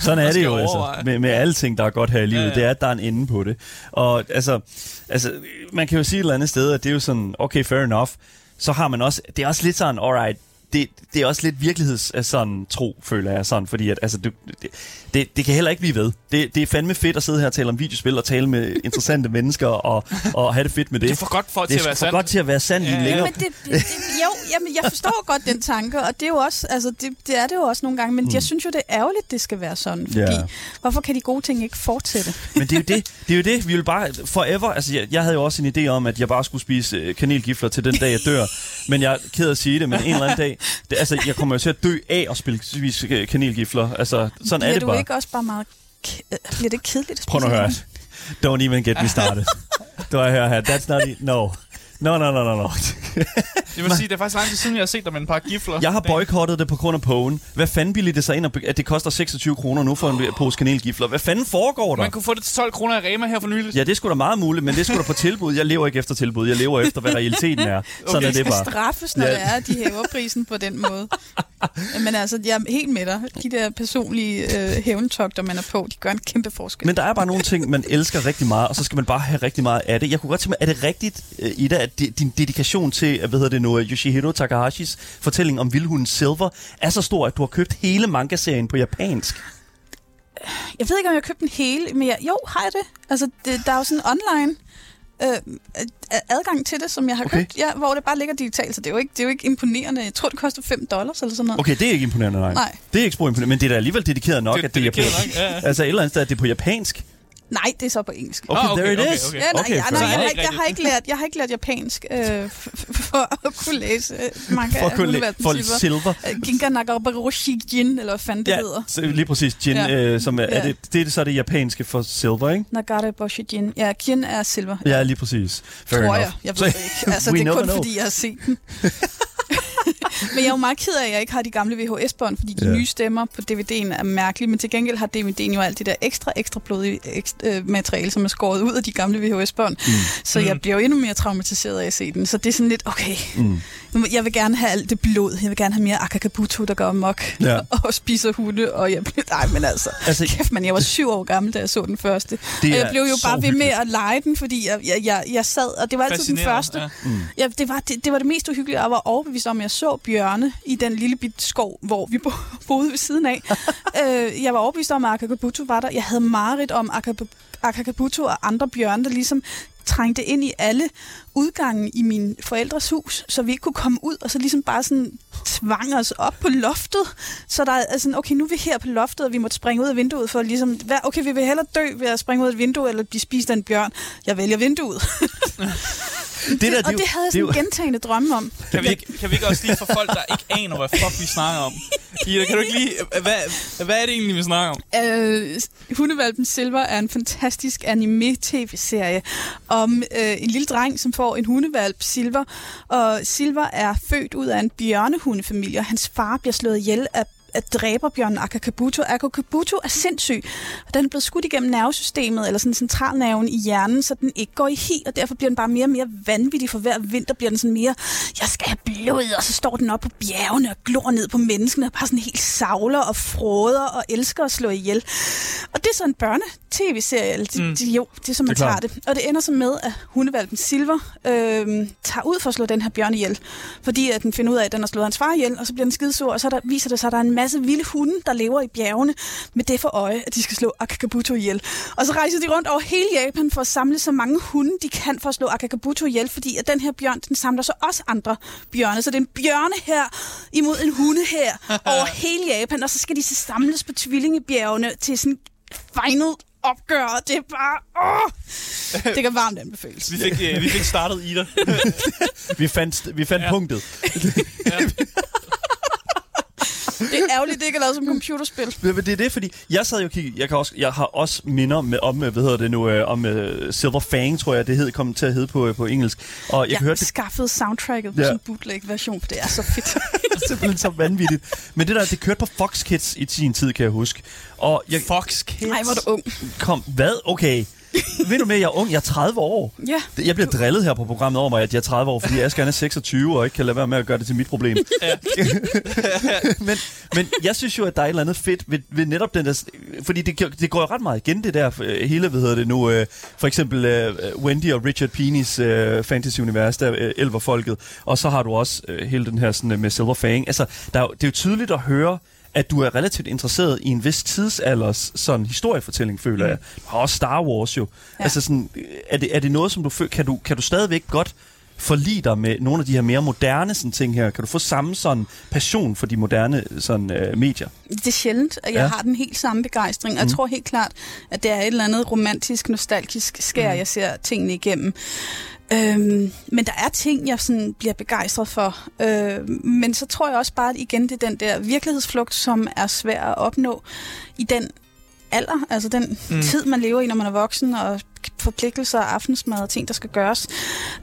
sådan er det jo altså, med, med alle ting, der er godt her i livet. Ja, Ja, ja. Det er, at der er en ende på det. Og altså, altså, man kan jo sige et eller andet sted, at det er jo sådan, okay, fair enough. Så har man også, det er også lidt sådan, alright, det, det er også lidt virligheds øh, sådan, tro, føler jeg sådan, fordi at, altså, det, det, det, det kan heller ikke blive ved. Det, det er fandme fedt at sidde her og tale om videospil og tale med interessante mennesker og, og have det fedt med det. Det er for godt for det til er at være for sandt. godt til at være sandt i Ja, ja. længere Men det, det, det, jo, jamen, jeg forstår godt den tanke, og det er jo også, altså, det, det er det jo også nogle gange, men mm. jeg synes jo, det er ærgerligt, det skal være sådan, fordi Ja. hvorfor kan de gode ting ikke fortsætte? Men det er jo det. Det er jo det. Vi vil bare forever... Altså, jeg, jeg havde jo også en idé om, at jeg bare skulle spise øh, kanelgifler til den dag, jeg dør. Men jeg er ked af at sige det, men en eller anden dag... Det, altså, jeg kommer jo til at dø af at spille, spise kanelgifler. Altså, sådan Bliver er det du bare. ikke også bare meget... Bliver det kedeligt at Prøv nu spise at høre. Don't even get me started. Du har hørt her. That's not... E- no. No, no, no, no, no. Jeg vil sige, det er faktisk lang tid siden, jeg har set dig med en par gifler. Jeg har boykottet det på grund af Pogen. Hvad fanden billigt det sig ind, at det koster 26 kroner nu for en pose kanelgifler? Hvad fanden foregår der? Man kunne få det til 12 kroner i Rema her for nylig. Ja, det skulle da meget muligt, men det skulle da på tilbud. Jeg lever ikke efter tilbud. Jeg lever efter, hvad realiteten er. Sådan Okay. er det bare. straffes, når Ja. det er, at de hæver prisen på den måde. Men altså, jeg er helt med dig. De der personlige øh, hævntogter, man er på, de gør en kæmpe forskel. Men der er bare nogle ting, man elsker rigtig meget, og så skal man bare have rigtig meget af det. Jeg kunne godt tænke mig, er det rigtigt, øh, Ida, at di- din dedikation til, øh, hvad hedder det nu, øh, Yoshihiro Takahashis fortælling om Vildhunden Silver er så stor, at du har købt hele manga-serien på japansk? Jeg ved ikke, om jeg har købt den hele, men jeg, jo, har jeg det? Altså, det, der er jo sådan online øh, ad- adgang til det, som jeg har Okay. købt, ja, hvor det bare ligger digitalt, så det er, jo ikke, det er jo ikke imponerende. Jeg tror, det koster 5 dollars eller sådan noget. Okay, det er ikke imponerende, nej. Nej. Det er ikke spor imponerende, men det er da alligevel dedikeret nok, Det- at det er japansk. nok, ja. Altså et eller andet sted, at det er på japansk. Nej, det er så på engelsk. Okay, Ah, okay, there it okay, is. okay. Ja, nej, Okay, ja, nej, jeg, har ikke, jeg, har ikke lært, jeg har ikke lært japansk øh, for at kunne læse øh, manga For at kunne læ- for Silver. Øh, Ginga Nagabaroshi Jin, eller hvad fanden det Ja, hedder. så lige præcis. Gin, Ja. øh, som er, er Ja. det, det er så det japanske for silver, ikke? Nagare Boshi Jin. Ja, Jin er silver. Ja, lige præcis. Fair tror enough. jeg. Jeg ved det ikke. Altså, det er kun know. fordi, jeg har set den. Men jeg er jo meget ked af, at jeg ikke har de gamle VHS-bånd, fordi de Ja. nye stemmer på DVD'en er mærkelige, men til gengæld har DVD'en jo alt det der ekstra, ekstra blodige ekstra, øh, materiale, som er skåret ud af de gamle VHS-bånd. Mm. Så jeg Mm. bliver jo endnu mere traumatiseret af at se den. Så det er sådan lidt, okay, Mm. jeg vil gerne have alt det blod. Jeg vil gerne have mere Akakabuto, der går amok Ja. og spiser hunde. Og jeg blev, nej, men altså, Altså, kæft, man, jeg var syv år gammel, da jeg så den første. det og jeg blev jo bare ved med at lege den, fordi jeg, jeg, jeg, jeg sad, og det var altid den første. ja. Mm. Ja, det var det, det var det mest uhyggelige. Jeg var overbevist om, at jeg så bjørne i den lille bit skov, hvor vi bo- boede ved siden af. øh, jeg var overbevist om, at Akakabuto var der. Jeg havde mareridt om Akakabuto og andre bjørne, der ligesom trængte ind i alle udgange i min forældres hus, så vi ikke kunne komme ud, og så ligesom bare sådan tvang os op på loftet. Så der er sådan, okay, nu er vi her på loftet, og vi måtte springe ud af vinduet for ligesom, hvad, okay, vi vil hellere dø ved at springe ud af et vindue, eller blive spist af en bjørn. Jeg vælger vinduet. Det der, og det havde jeg det er sådan gentagende drømme om. Kan vi, ikke, kan vi ikke også lige for folk, der ikke aner, hvad fuck vi snakker om? Ida, kan du ikke lige... Hvad, hvad er det egentlig, vi snakker om? Øh, Hundevalpen Silver er en fantastisk anime-tv-serie om øh, en lille dreng, som får en hundevalp, Silver. Og Silver er født ud af en bjørnehundefamilie, og hans far bliver slået ihjel af af dræberbjørnen Akakabuto. Akakabuto er sindssyg, og den er blevet skudt igennem nervesystemet, eller sådan centralnerven i hjernen, så den ikke går i hi, og derfor bliver den bare mere og mere vanvittig. For hver vinter bliver den sådan mere, jeg skal have blod, og så står den op på bjergene og glor ned på menneskene, og bare sådan helt savler og fråder og elsker at slå ihjel. Og det er så en børne-tv-serie, eller det, Mm. det, jo, det er så man Det er tager det. Og det ender så med, at hundevalpen Silver øh, tager ud for at slå den her bjørn ihjel, fordi at den finder ud af, at den har slået hans far ihjel, og så bliver den skidesur, og så der, viser det sig, at der er en masse vilde hunde, der lever i bjergene, med det for øje, at de skal slå Akakabuto ihjel. Og så rejser de rundt over hele Japan for at samle så mange hunde, de kan for at slå Akakabuto ihjel, fordi at den her bjørn, den samler så også andre bjørne. Så det er en bjørne her imod en hunde her over hele Japan, og så skal de så samles på tvillingebjergene til sådan final opgør, og det er bare... Åh, det kan varmt anbefales. Vi fik, øh, vi fik startet Ida. Vi fandt, vi fandt Ja. punktet. Ja. Det er ærgerligt, det ikke er lavet som computerspil. Men Det er det, fordi jeg sad jo og kiggede, jeg, kan også, jeg har også minder med, om, øh, hvad hedder det nu, øh, om uh, Silver Fang, tror jeg, det hed, kom til at hedde på, øh, på engelsk. Og jeg Jeg det skaffede soundtracket på Ja. sådan en bootleg-version, for det er så fedt. er simpelthen så vanvittigt. Men det der, det kørte på Fox Kids i sin tid, kan jeg huske. Og jeg Fox Kids. Nej, hvor er du ung. kom, hvad? Okay. Ved du med, jeg er ung, jeg er 30 år. Ja. Jeg bliver drillet her på programmet over mig, at jeg er 30 år, fordi Asger er 26 og ikke kan lade være med at gøre det til mit problem. Ja. men, men jeg synes jo, at der er et eller andet fedt ved, ved netop den der... Fordi det, det går jo ret meget igen, det der øh, hele, hvad hedder det nu, øh, for eksempel øh, Wendy og Richard Peenys øh, fantasy-univers, der øh, elverfolket, og så har du også øh, hele den her sådan, øh, med Silver Fang. Altså, der er, det er jo tydeligt at høre, at du er relativt interesseret i en vis tidsalders sådan historiefortælling, føler Mm. jeg. Du har også Star Wars jo. Ja. Altså sådan, øh, er det, er det noget, som du føler, kan du, kan du stadigvæk godt forlige dig med nogle af de her mere moderne sådan, ting her? Kan du få samme sådan passion for de moderne sådan, øh, medier? Det er sjældent, at jeg Ja. har den helt samme begejstring. Og jeg Mm. tror helt klart, at det er et eller andet romantisk, nostalgisk skær, Mm. jeg ser tingene igennem. Øhm, men der er ting, jeg sådan bliver begejstret for. Øhm, men så tror jeg også bare, at igen, det er den der virkelighedsflugt, som er svær at opnå i den alder, altså den Mm. tid, man lever i, når man er voksen, og forpligtelser, aftensmad og ting, der skal gøres,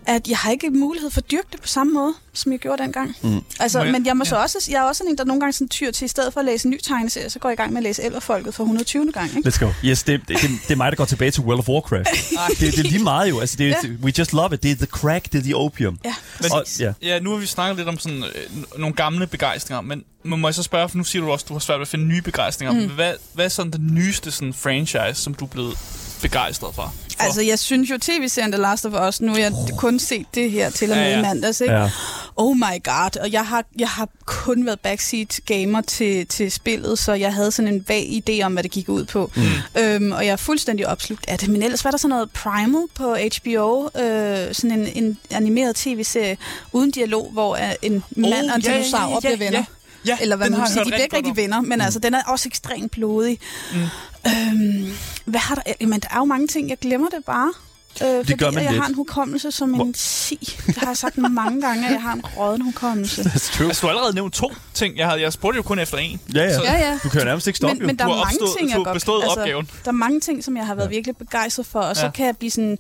at jeg har ikke mulighed for at dyrke det på samme måde, som jeg gjorde dengang. Mm. Altså, Må jeg- men jeg, må så ja. også, jeg er også en, der nogle gange sådan tyr til, i stedet for at læse en ny tegneserie, så går jeg i gang med at læse Elverfolket for 120. gang. Ikke? Let's go. Yes, det, det, det, er mig, der går tilbage til World of Warcraft. det, det er lige meget jo. Altså, det, Ja. We just love it. Det er the crack, det er the opium. Ja, Men-. Og, ja. Ja, nu har vi snakket lidt om sådan, øh, nogle gamle begejstringer, men må må jeg så spørge, for nu siger du også, at du har svært ved at finde nye begejstringer. Mm. Hvad, hvad er sådan den nyeste sådan, franchise, som du er blevet begejstret for? for? Altså, jeg synes jo, tv-serien The Last of Us, nu har jeg kun set det her til og med Ja, ja, mandags, ikke? Ja. Oh my god, og jeg har, jeg har kun været backseat gamer til, til spillet, så jeg havde sådan en vag idé om, hvad det gik ud på. Mm. Øhm, og jeg er fuldstændig opslugt af det. Men ellers var der sådan noget Primal på HBO, øh, sådan en, en animeret tv-serie uden dialog, hvor en mand og en ja, ja, dinosaur ja, bliver venner. Ja, ja, Eller hvad den man har sige. De bliver ikke rigtig venner, men altså, den er også ekstremt blodig. Mm. Øhm, hvad har der... Jamen, der er jo mange ting, jeg glemmer det bare. Øh, fordi gør man jeg lidt. har en hukommelse som Hvor- en si. Det har jeg sagt mange gange, at jeg har en råden hukommelse. That's true. Altså, du har allerede nævnt to ting. Jeg, havde, jeg spurgte jo kun efter en. Ja, ja. Så- Ja, ja. Du kan jo nærmest ikke stoppe, Men, men der Du er mange opstået- ting, jeg godt... bestået opgaven. Der er mange ting, som jeg har været virkelig begejstret for, og så Ja. kan jeg blive sådan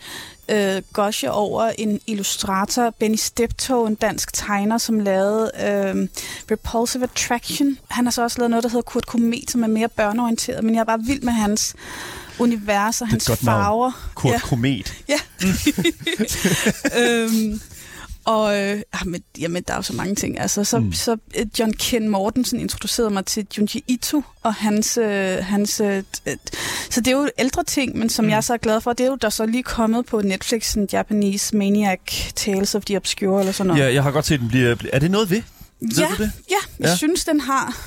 øh, gosje over en illustrator, Benny Steptoe, en dansk tegner, som lavede øh, Repulsive Attraction. Han har så også lavet noget, der hedder Kurt Komet, som er mere børneorienteret, men jeg er bare vild med hans univers og hans godt navn. farver. Kurt Ja. Komet. Ja. øhm, og øh, jamen, jamen, der er jo så mange ting. Altså, så, Mm. så øh, John Ken Mortensen introducerede mig til Junji Ito og hans... Øh, hans øh, så det er jo ældre ting, men som Mm. jeg er så glad for, det er jo der så lige kommet på Netflix, en Japanese Maniac Tales of the Obscure eller sådan noget. Ja, jeg har godt set den blive... Er det noget ved? Ved ja, det? ja, jeg Ja. synes, den har...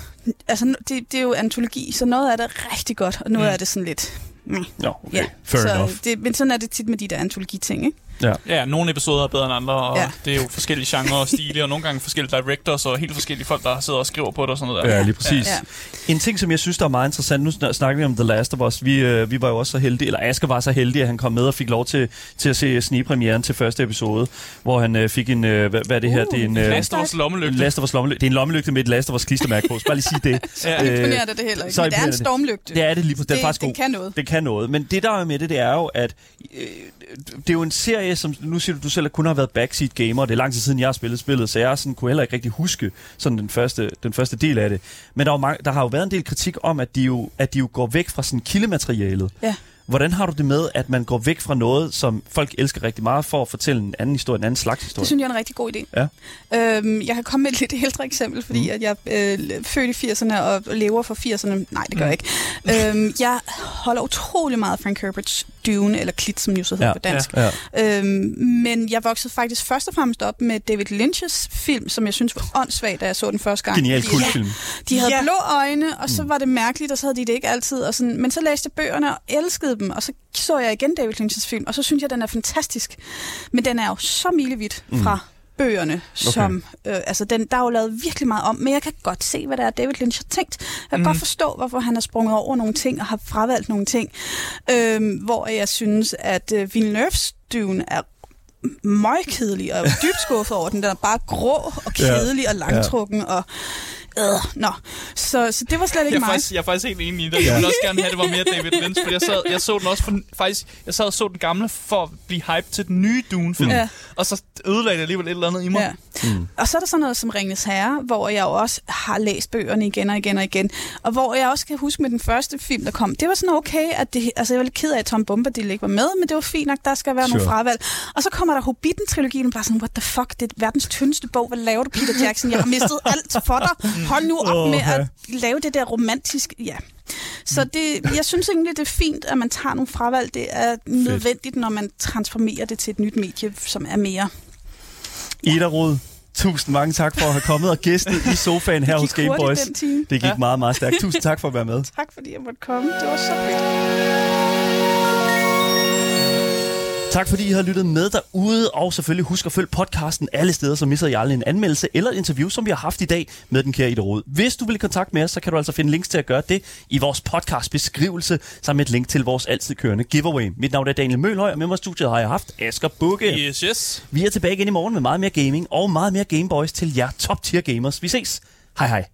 Altså, det, det er jo antologi, så noget af det er rigtig godt, og noget mm. er det sådan lidt... Mm. Nå, okay. Ja, Fair så enough. det, men sådan er det tit med de der antologi-ting, ikke? Ja, nogle episoder er bedre end andre, og ja. Ja. det er jo forskellige genrer og stile, og nogle gange forskellige directors og helt forskellige folk, der sidder og skriver på det og sådan noget der. Ja, lige præcis. Ja. En ting, som jeg synes, der er meget interessant, nu sn- snakker vi om The Last of Us. Vi, øh, vi var jo også så heldige, eller Asger var så heldig, at han kom med og fik lov til, til at se snepremieren til første episode, hvor han øh, fik en, øh, hvad, hvad er det her? Uh, det er en... Øh, Last of Us lommelygte. Last of Us lommelygte. Det er en lommelygte med et Last of Us klistermærke på. Så bare lige sige det. Ja. Øh, imponerer det det heller ikke. så Men det er en det. stormlygte. Det er det lige på. Det er det, faktisk den god. kan noget. Det kan noget. Men det, der er med det, det er jo, at øh, det er jo en serie, som nu siger du, du selv kun har været backseat gamer. Det er lang tid siden, jeg har spillet spillet, så jeg sådan, kunne heller ikke rigtig huske sådan den første, den første del af det. Men der, er jo mange, der har jo været en del kritik om, at de jo, at de jo går væk fra sådan kildematerialet. Ja. Hvordan har du det med, at man går væk fra noget, som folk elsker rigtig meget, for at fortælle en anden historie, en anden slags historie? Det synes jeg er en rigtig god idé. Ja. Øhm, jeg kan komme med et lidt ældre eksempel, fordi Mm. mm. at jeg øh, født i 80'erne og lever for 80'erne. Nej, det gør jeg ikke. øhm, jeg holder utrolig meget af Frank Herberts Dune, eller Klit, som jo så hedder Ja, på dansk. Ja. Øhm, men jeg voksede faktisk først og fremmest op med David Lynch's film, som jeg synes var åndssvagt, da jeg så den første gang. Genial Fordi- kultfilm. De havde Ja. ja. blå øjne, og så var det mærkeligt, og så havde de det ikke altid. Og sådan. Men så læste jeg bøgerne og elskede dem, og så så jeg igen David Lynch's film, og så synes jeg, den er fantastisk. Men den er jo så milevidt fra bøgerne, som, øh, altså den, der er jo lavet virkelig meget om, men jeg kan godt se, hvad det er, David Lynch har tænkt. Jeg kan mm. godt forstå, hvorfor han har sprunget over nogle ting og har fravalgt nogle ting, øh, hvor jeg synes, at øh, Villeneuve's Dune er møgkedelig og dybt skuffet over den. Den er bare grå og kedelig og langtrukken og... Øh, nå. Så, så det var slet Jeg ikke er, mig. faktisk, jeg er faktisk helt enig i det. Jeg ville også gerne have, at det var mere David Lynch, for jeg, sad, jeg så den også for, faktisk, jeg sad og så den gamle for at blive hype til den nye Dune-film. Ja. Og så ødelagde det alligevel et eller andet i mig. Ja. Mm. Og så er der sådan noget som Ringnes Herre, hvor jeg jo også har læst bøgerne igen og igen og igen. Og hvor jeg også kan huske med den første film, der kom. Det var sådan okay, at det, altså jeg var lidt ked af, at Tom Bombadil ikke var med, men det var fint nok, der skal være sure. Nogle fravalg. Og så kommer der Hobbiten-trilogien, bare sådan, what the fuck, det er verdens tyndeste bog, hvad laver du, Peter Jackson? Jeg har mistet alt for dig. Hold nu op med at lave det der romantiske, ja. Så det, jeg synes egentlig, det er fint, at man tager nogle fravalg. Det er nødvendigt, når man transformerer det til et nyt medie, som er mere Ida Rod, tusind mange tak for at have kommet og gæstet i sofaen her hos den time. Det gik Ja. ja. meget, meget stærkt. Tusind tak for at være med. Tak fordi jeg måtte komme. Det var så fedt. Tak fordi I har lyttet med derude, og selvfølgelig husk at følge podcasten alle steder, så misser I aldrig en anmeldelse eller et interview, som vi har haft i dag med den kære Ida Rod. Hvis du vil i kontakt med os, så kan du altså finde links til at gøre det i vores podcast beskrivelse, sammen med et link til vores altid kørende giveaway. Mit navn er Daniel Mølhøj, og med mig i studiet har jeg haft Asger Bukke. Yes, yes. Vi er tilbage igen i morgen med meget mere gaming og meget mere Gameboys til jer top tier gamers. Vi ses. Hej hej.